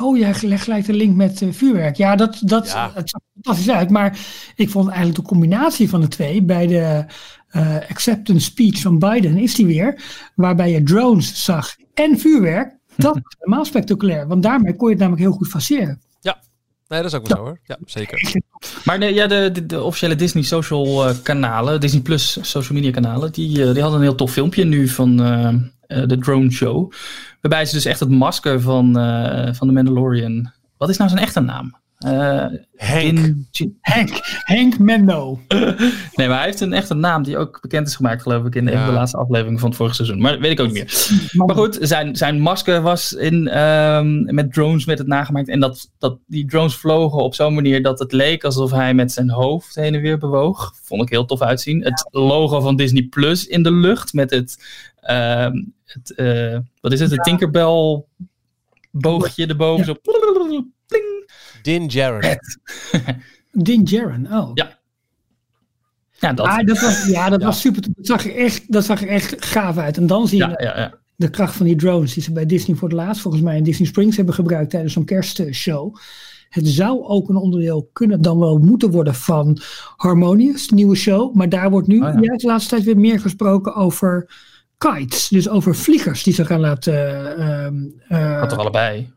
Oh, jij legt gelijk de link met eh, vuurwerk. Ja, dat, dat Ja. het zag fantastisch uit. Maar ik vond eigenlijk de combinatie van de twee bij de eh, acceptance speech van Biden is die weer. Waarbij je drones zag en vuurwerk. Dat was helemaal spectaculair. Want daarmee kon je het namelijk heel goed faceren. Nee, dat is ook wel zo hoor. Ja, zeker. Maar de, ja, de, de, officiële Disney social eh, kanalen, Disney Plus social media kanalen, die, eh, die hadden een heel tof filmpje nu van eh, de drone show. Waarbij ze dus echt het masker van, van de Mandalorian. Wat is nou zijn echte naam? Eh, Henk. Jin- Henk, Henk Mendo. nee, maar hij heeft een echte naam die ook bekend is gemaakt, geloof ik, in Ja. van de laatste afleveringen van het vorige seizoen. Maar dat weet ik ook niet meer. Maar goed, zijn, zijn masker was in, ehm, met drones werd het nagemaakt. En dat, dat die drones vlogen op zo'n manier dat het leek alsof hij met zijn hoofd heen en weer bewoog. Vond ik heel tof uitzien. Het logo van Disney Plus in de lucht met het, ehm, het eh, wat is het, het Tinkerbell boogje erboven. Zo. Din Djarin. Din Djarin, oh. Ja, Ja, dat. Ah, dat was, ja, dat Ja. was super. Dat zag, er echt, dat zag er echt gaaf uit. En dan zie je ja, ja, ja. de kracht van die drones die ze bij Disney voor het laatst volgens mij in Disney Springs hebben gebruikt tijdens zo'n kerstshow. Het zou ook een onderdeel kunnen dan wel moeten worden van Harmonious, de nieuwe show. Maar daar wordt nu Oh ja. juist de laatste tijd weer meer gesproken over kites. Dus over vliegers die ze gaan laten... ehm, eh, Had er allebei.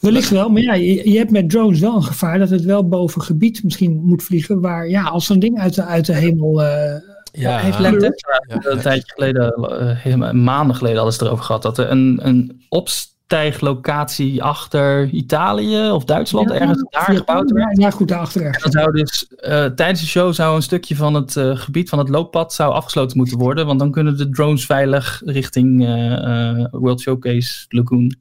Wellicht wel, maar ja, je, je hebt met drones wel een gevaar dat het wel boven gebied misschien moet vliegen. Waar ja, als zo'n ding uit de, uit de hemel. eh, Ja, heeft Ja. een tijdje geleden, eh, maanden geleden hadden ze erover gehad, dat er een, een opstijglocatie achter Italië of Duitsland ja, ergens daar gebouwd werd. Ja, ja, goed, daarachter ergens. Dat zou dus, eh, tijdens de show zou een stukje van het eh, gebied van het looppad zou afgesloten moeten worden. Want dan kunnen de drones veilig richting eh, eh, World Showcase Lagoon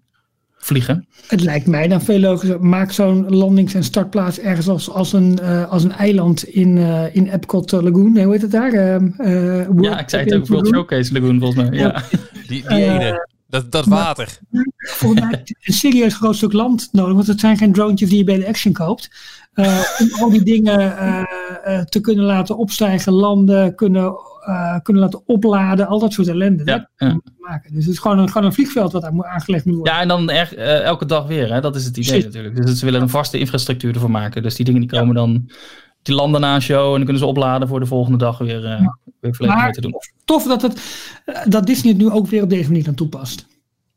vliegen. Het lijkt mij dan veel logischer. Maak zo'n landings- en startplaats ergens als, als, een, eh, als een eiland in, eh, in Epcot eh, Lagoon. Nee, hoe heet het daar? Ehm, eh, Ja, ik zei het ook, Showcase World Lagoon. Showcase Lagoon volgens mij. Ja. Die, die ene. Dat, dat water. Volgens mij een serieus groot stuk land nodig. Want het zijn geen drones die je bij de Action koopt. Eh, om al die dingen eh, eh, te kunnen laten opstijgen, landen, kunnen, eh, kunnen laten opladen. Al dat soort ellende. Ja, Dat ja. maken. Dus het is gewoon een, gewoon een vliegveld wat daar moet- aangelegd moet worden. Ja, en dan eh, elke dag weer. Hè? Dat is het idee Precies. natuurlijk. Dus ze willen een vaste infrastructuur ervoor maken. Dus die dingen die komen dan, die landen na een show en dan kunnen ze opladen voor de volgende dag weer, eh weer volledig Maar- mee te doen. Tof dat, het, dat Disney het nu ook weer op deze manier aan toepast.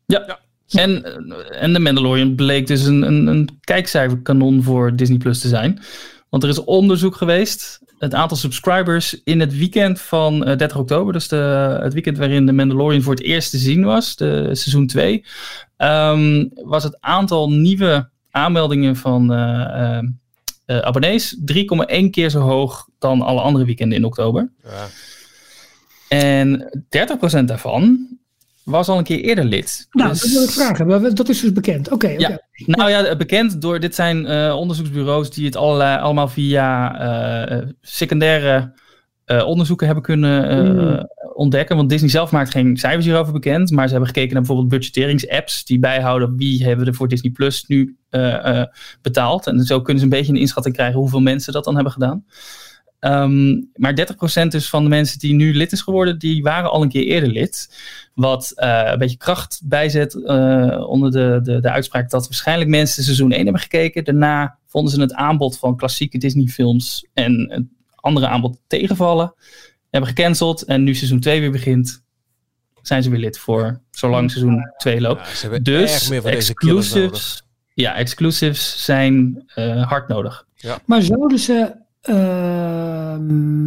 Ja. En, en The Mandalorian bleek dus een, een, een kijkcijferkanon voor Disney Plus te zijn. Want er is onderzoek geweest. Het aantal subscribers in het weekend van eh, 30 oktober, dus de, het weekend waarin The Mandalorian voor het eerst te zien was, de seizoen 2, ehm, was het aantal nieuwe aanmeldingen van eh, eh, eh, abonnees 3,1 keer zo hoog dan alle andere weekenden in oktober. Ja. En 30% daarvan was al een keer eerder lid. Nou, Dus- dat wil ik vragen. Maar Dat is dus bekend. Oké. Ja. Nou ja, bekend door, dit zijn eh, onderzoeksbureaus die het allerlei, allemaal via eh, eh, secundaire onderzoeken hebben kunnen eh, Mm. ontdekken. Want Disney zelf maakt geen cijfers hierover bekend, maar ze hebben gekeken naar bijvoorbeeld budgetteringsapps die bijhouden wie hebben er voor Disney Plus nu betaald. En zo kunnen ze een beetje een inschatting krijgen hoeveel mensen dat dan hebben gedaan. Ehm, maar 30% dus van de mensen die nu lid is geworden, die waren al een keer eerder lid. Wat eh, een beetje kracht bijzet eh, onder de, de, de uitspraak dat waarschijnlijk mensen seizoen 1 hebben gekeken. Daarna vonden ze het aanbod van klassieke Disney films en het andere aanbod tegenvallen. Hebben gecanceld en nu seizoen 2 weer begint, zijn ze weer lid voor zolang seizoen 2 loopt. Ja, ze hebben Dus erg meer van deze killers nodig. exclusives, ja, exclusives zijn eh, hard nodig. Maar zouden ze. Ehm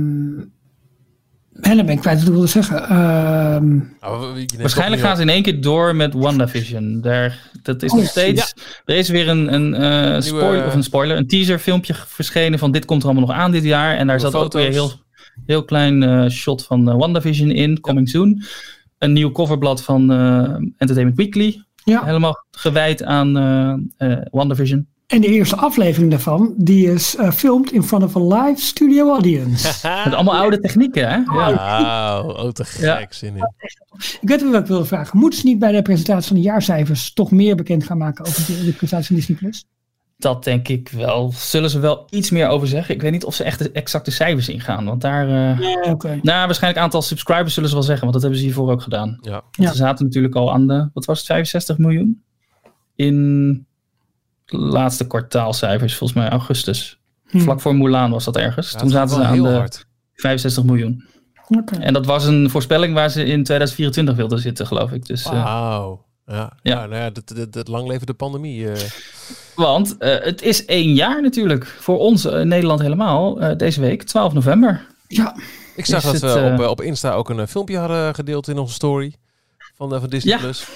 en dan ben ik kwijt wat ik wilde zeggen. Ehm, Nou, Waarschijnlijk gaan ze in één keer door met WandaVision. Daar, dat is Oh, nog steeds. Er is weer een, een, eh, spoiler, of een spoiler, een teaser filmpje verschenen van dit komt er allemaal nog aan dit jaar. En daar zat ook weer heel, heel klein eh, shot van eh, WandaVision in, coming soon. een nieuw coverblad van Entertainment Weekly. Ja. Helemaal gewijd aan uh, WandaVision. En de eerste aflevering daarvan, die is uh, filmed in front of a live studio audience. Met allemaal oude technieken, hè? Ja. Wauw, oh, te gek ja. zin in. Ik weet wat ik wilde vragen. Moeten ze niet bij de presentatie van de jaarcijfers toch meer bekend gaan maken over de, de presentatie van Disney+. Plus? Dat denk ik wel. Zullen ze wel iets meer over zeggen. Ik weet niet of ze echt de exacte cijfers ingaan. Want daar. Uh, ja, okay. Nou, waarschijnlijk aantal subscribers zullen ze wel zeggen. Want dat hebben ze hiervoor ook gedaan. Ja. ja. Ze zaten natuurlijk al aan de. Wat was het? 65 miljoen? In laatste kwartaalcijfers, volgens mij augustus. Hm. Vlak voor Mulan was dat ergens. Toen zaten ze aan de hard. 65 miljoen. Okay. En dat was een voorspelling waar ze in 2024 wilden zitten, geloof ik. Dus, Wauw. Uh, ja, ja. ja, nou ja, dat, dat, dat lang leven de pandemie. Uh. Want uh, het is één jaar natuurlijk. Voor ons in Nederland helemaal. deze week, 12 november. Ja. Ik zag dat het, we op, op Insta ook een filmpje hadden gedeeld in onze story. Van, van Disney+. Ja. Plus.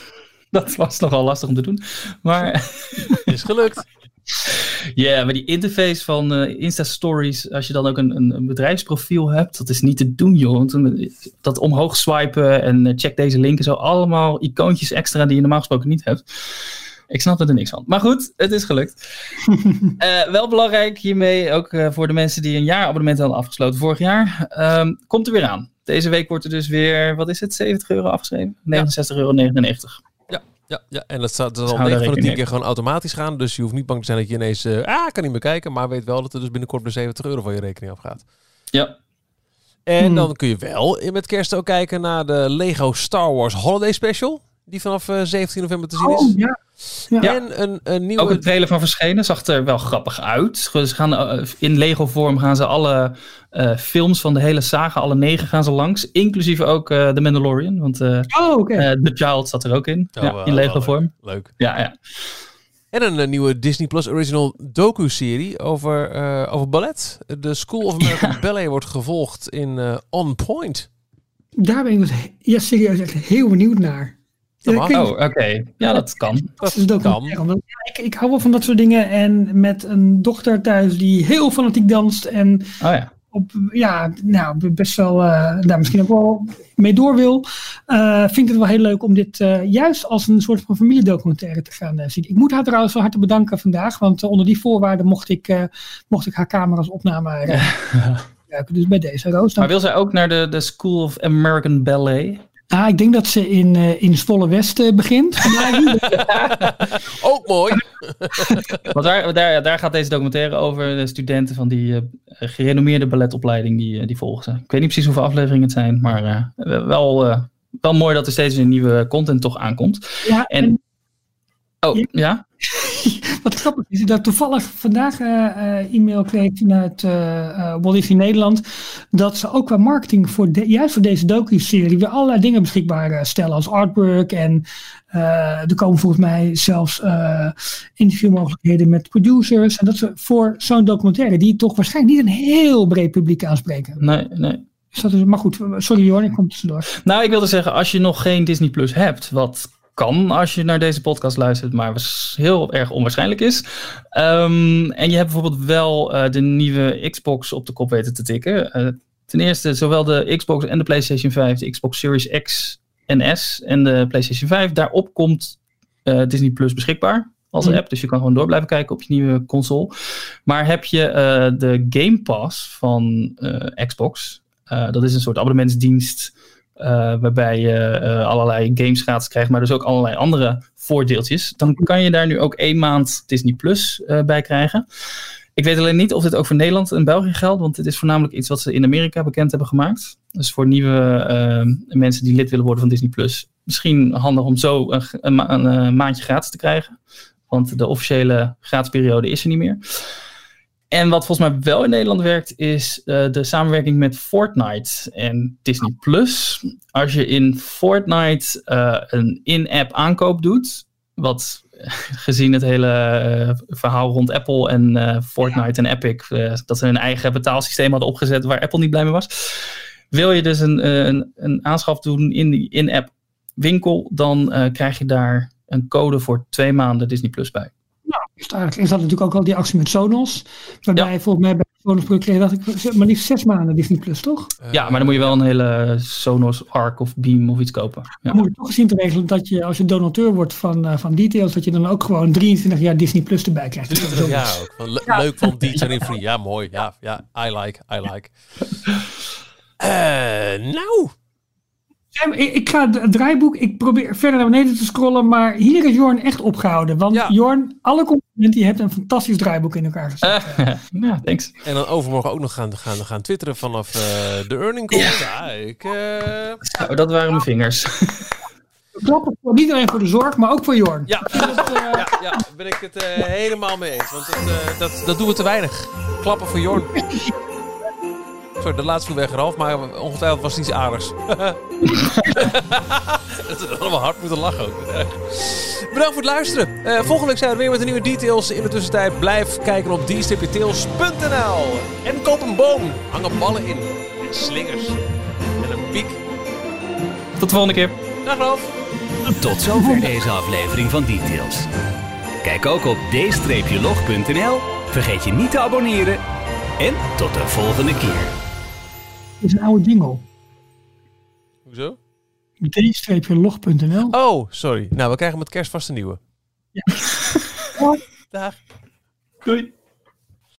dat was nogal lastig om te doen. Maar... Is gelukt. Ja, yeah, maar die interface van uh, Insta Stories, als je dan ook een, een, bedrijfsprofiel hebt, dat is niet te doen, joh. Want dat omhoog swipen en uh, check deze link en zo, allemaal icoontjes extra die je normaal gesproken niet hebt. Ik snap er niks van. Maar goed, het is gelukt. uh, wel belangrijk hiermee, ook voor de mensen die een jaar abonnement hadden afgesloten vorig jaar, um, komt er weer aan. Deze week wordt er dus weer, wat is het, 70 euro afgeschreven? 69,99 euro. Ja, ja, en dat zal, dat zal 9 van de 10 keer gewoon automatisch gaan. Dus je hoeft niet bang te zijn dat je ineens, uh, ah, kan niet meer kijken. Maar weet wel dat er dus binnenkort de 70 euro van je rekening afgaat. Ja. En hmm. dan kun je wel met kerst ook kijken naar de Lego Star Wars Holiday Special. Die vanaf uh, 17 november te zien is. Oh, ja. Ja. En een, een nieuwe... Ook een trailer van verschenen zag er wel grappig uit. Ze gaan, uh, in Lego vorm gaan ze alle uh, films van de hele saga, alle negen gaan ze langs. Inclusief ook uh, The Mandalorian. Want oh, okay. The Child zat er ook in. Oh, ja, in Lego vorm. Leuk. Ja, ja. En een, een, nieuwe Disney Plus Original docu-serie over, over ballet. De School of American Ballet wordt gevolgd in On Point. Daar ben ik ja, serieus echt heel benieuwd naar. Oh, oké. Ja, dat kan. Dat is kan. ik, ik hou wel van dat soort dingen. En met een dochter thuis die heel fanatiek danst. En oh, ja. op, ja, nou, best wel, uh, daar misschien ook wel mee door wil. Uh, vind ik het wel heel leuk om dit uh, juist als een soort van familiedocumentaire te gaan zien. Ik moet haar trouwens van harte bedanken vandaag. Want onder die voorwaarden mocht ik, mocht ik haar camera als opname gebruiken. Dus bij deze Roos. Maar wil zij ook naar de, de School of American Ballet? Ah, ik denk dat ze in, uh, in Zwolle West uh, begint. Ook mooi. Want daar, daar, daar gaat deze documentaire over. De studenten van die uh, gerenommeerde balletopleiding die, die volgen ze. Ik weet niet precies hoeveel afleveringen het zijn, maar wel, wel mooi dat er steeds weer nieuwe content toch aankomt. Ja, en, en... Oh, ja? Wat grappig is dat toevallig vandaag uh, e-mail kreeg vanuit uh, Walt Disney Nederland. Dat ze ook qua marketing voor de, juist voor deze docu-serie weer allerlei dingen beschikbaar stellen. Als artwork en er komen volgens mij zelfs interviewmogelijkheden met producers. En dat ze voor zo'n documentaire die toch waarschijnlijk niet een heel breed publiek aanspreken. Nee, nee. Dus dat is, maar goed, sorry Jorn, ik kom tussendoor. Nou, ik wilde zeggen, als je nog geen Disney Plus hebt, wat kan als je naar deze podcast luistert, maar was heel erg onwaarschijnlijk is. Um, en je hebt bijvoorbeeld wel uh, de nieuwe Xbox op de kop weten te tikken. Uh, ten eerste, zowel de Xbox en de PlayStation 5, de Xbox Series X en S en de PlayStation 5, daarop komt uh, Disney Plus beschikbaar als mm. app. Dus je kan gewoon door blijven kijken op je nieuwe console. Maar heb je de Game Pass van Xbox, dat is een soort abonnementsdienst waarbij je uh, allerlei games gratis krijgt, maar dus ook allerlei andere voordeeltjes. Dan kan je daar nu ook één maand Disney Plus uh, bij krijgen. Ik weet alleen niet of dit ook voor Nederland en België geldt, want dit is voornamelijk iets wat ze in Amerika bekend hebben gemaakt. Dus voor nieuwe mensen die lid willen worden van Disney Plus, misschien handig om zo een, een, een maandje gratis te krijgen. Want de officiële gratisperiode is er niet meer. En wat volgens mij wel in Nederland werkt, is uh, de samenwerking met Fortnite en Disney Plus. Als je in Fortnite uh, een in-app aankoop doet, wat gezien het hele uh, verhaal rond Apple en Fortnite en Epic, dat ze hun eigen betaalsysteem hadden opgezet waar Apple niet blij mee was. Wil je dus een, een, een aanschaf doen in die in-app winkel, dan krijg je daar een code voor twee maanden Disney Plus bij. Is aardig. En ze hadden natuurlijk ook al die actie met Sonos. Waarbij Ja. volgens mij bij Sonos Pro kreeg dacht ik maar liefst zes maanden Disney Plus, toch? ja, maar dan moet je wel een hele Sonos Arc of Beam of iets kopen. Ja. Dan moet je toch gezien te regelen dat je als je donateur wordt van, eh, van Details, dat je dan ook gewoon 23 jaar Disney Plus erbij krijgt. 23 jaar ook. Van le- Leuk van in Free. Ja, mooi. Ja, ja, I like, I like. Eh, nou, Ja, Ik, ik ga het draaiboek, ik probeer verder naar beneden te scrollen, maar hier is Jorn echt opgehouden. Want Ja. Jorn, alle complimenten, je hebt een fantastisch draaiboek in elkaar gezet. Eh, ja, thanks. en dan overmorgen ook nog gaan, gaan, gaan twitteren vanaf eh, de earning call. Ja, ik... eh, Zo, dat waren mijn vingers. Klappen voor, niet alleen voor de zorg, maar ook voor Jorn. ja, ja, ja, daar ben ik het helemaal mee eens. Want het, eh, dat, dat doen we te weinig. Klappen voor Jorn. De laatste weg Ralf, maar ongetwijfeld was het iets aardigs. dat we allemaal hard moeten lachen ook. Bedankt voor het luisteren. Eh, volgende week zijn we er weer met de nieuwe details. In de tussentijd blijf kijken op d-tails.nl. En koop een boom. Hangen ballen in. En slingers. En een piek. Tot de volgende keer. Dag Ralf. Tot zover deze aflevering van Details. Kijk ook op d-log.nl. Vergeet je niet te abonneren. En tot de volgende keer. Is een oude jingle. Hoezo? d-log.nl. Oh, sorry. Nou, we krijgen met kerst vast een nieuwe. Ja. Dag. Doei.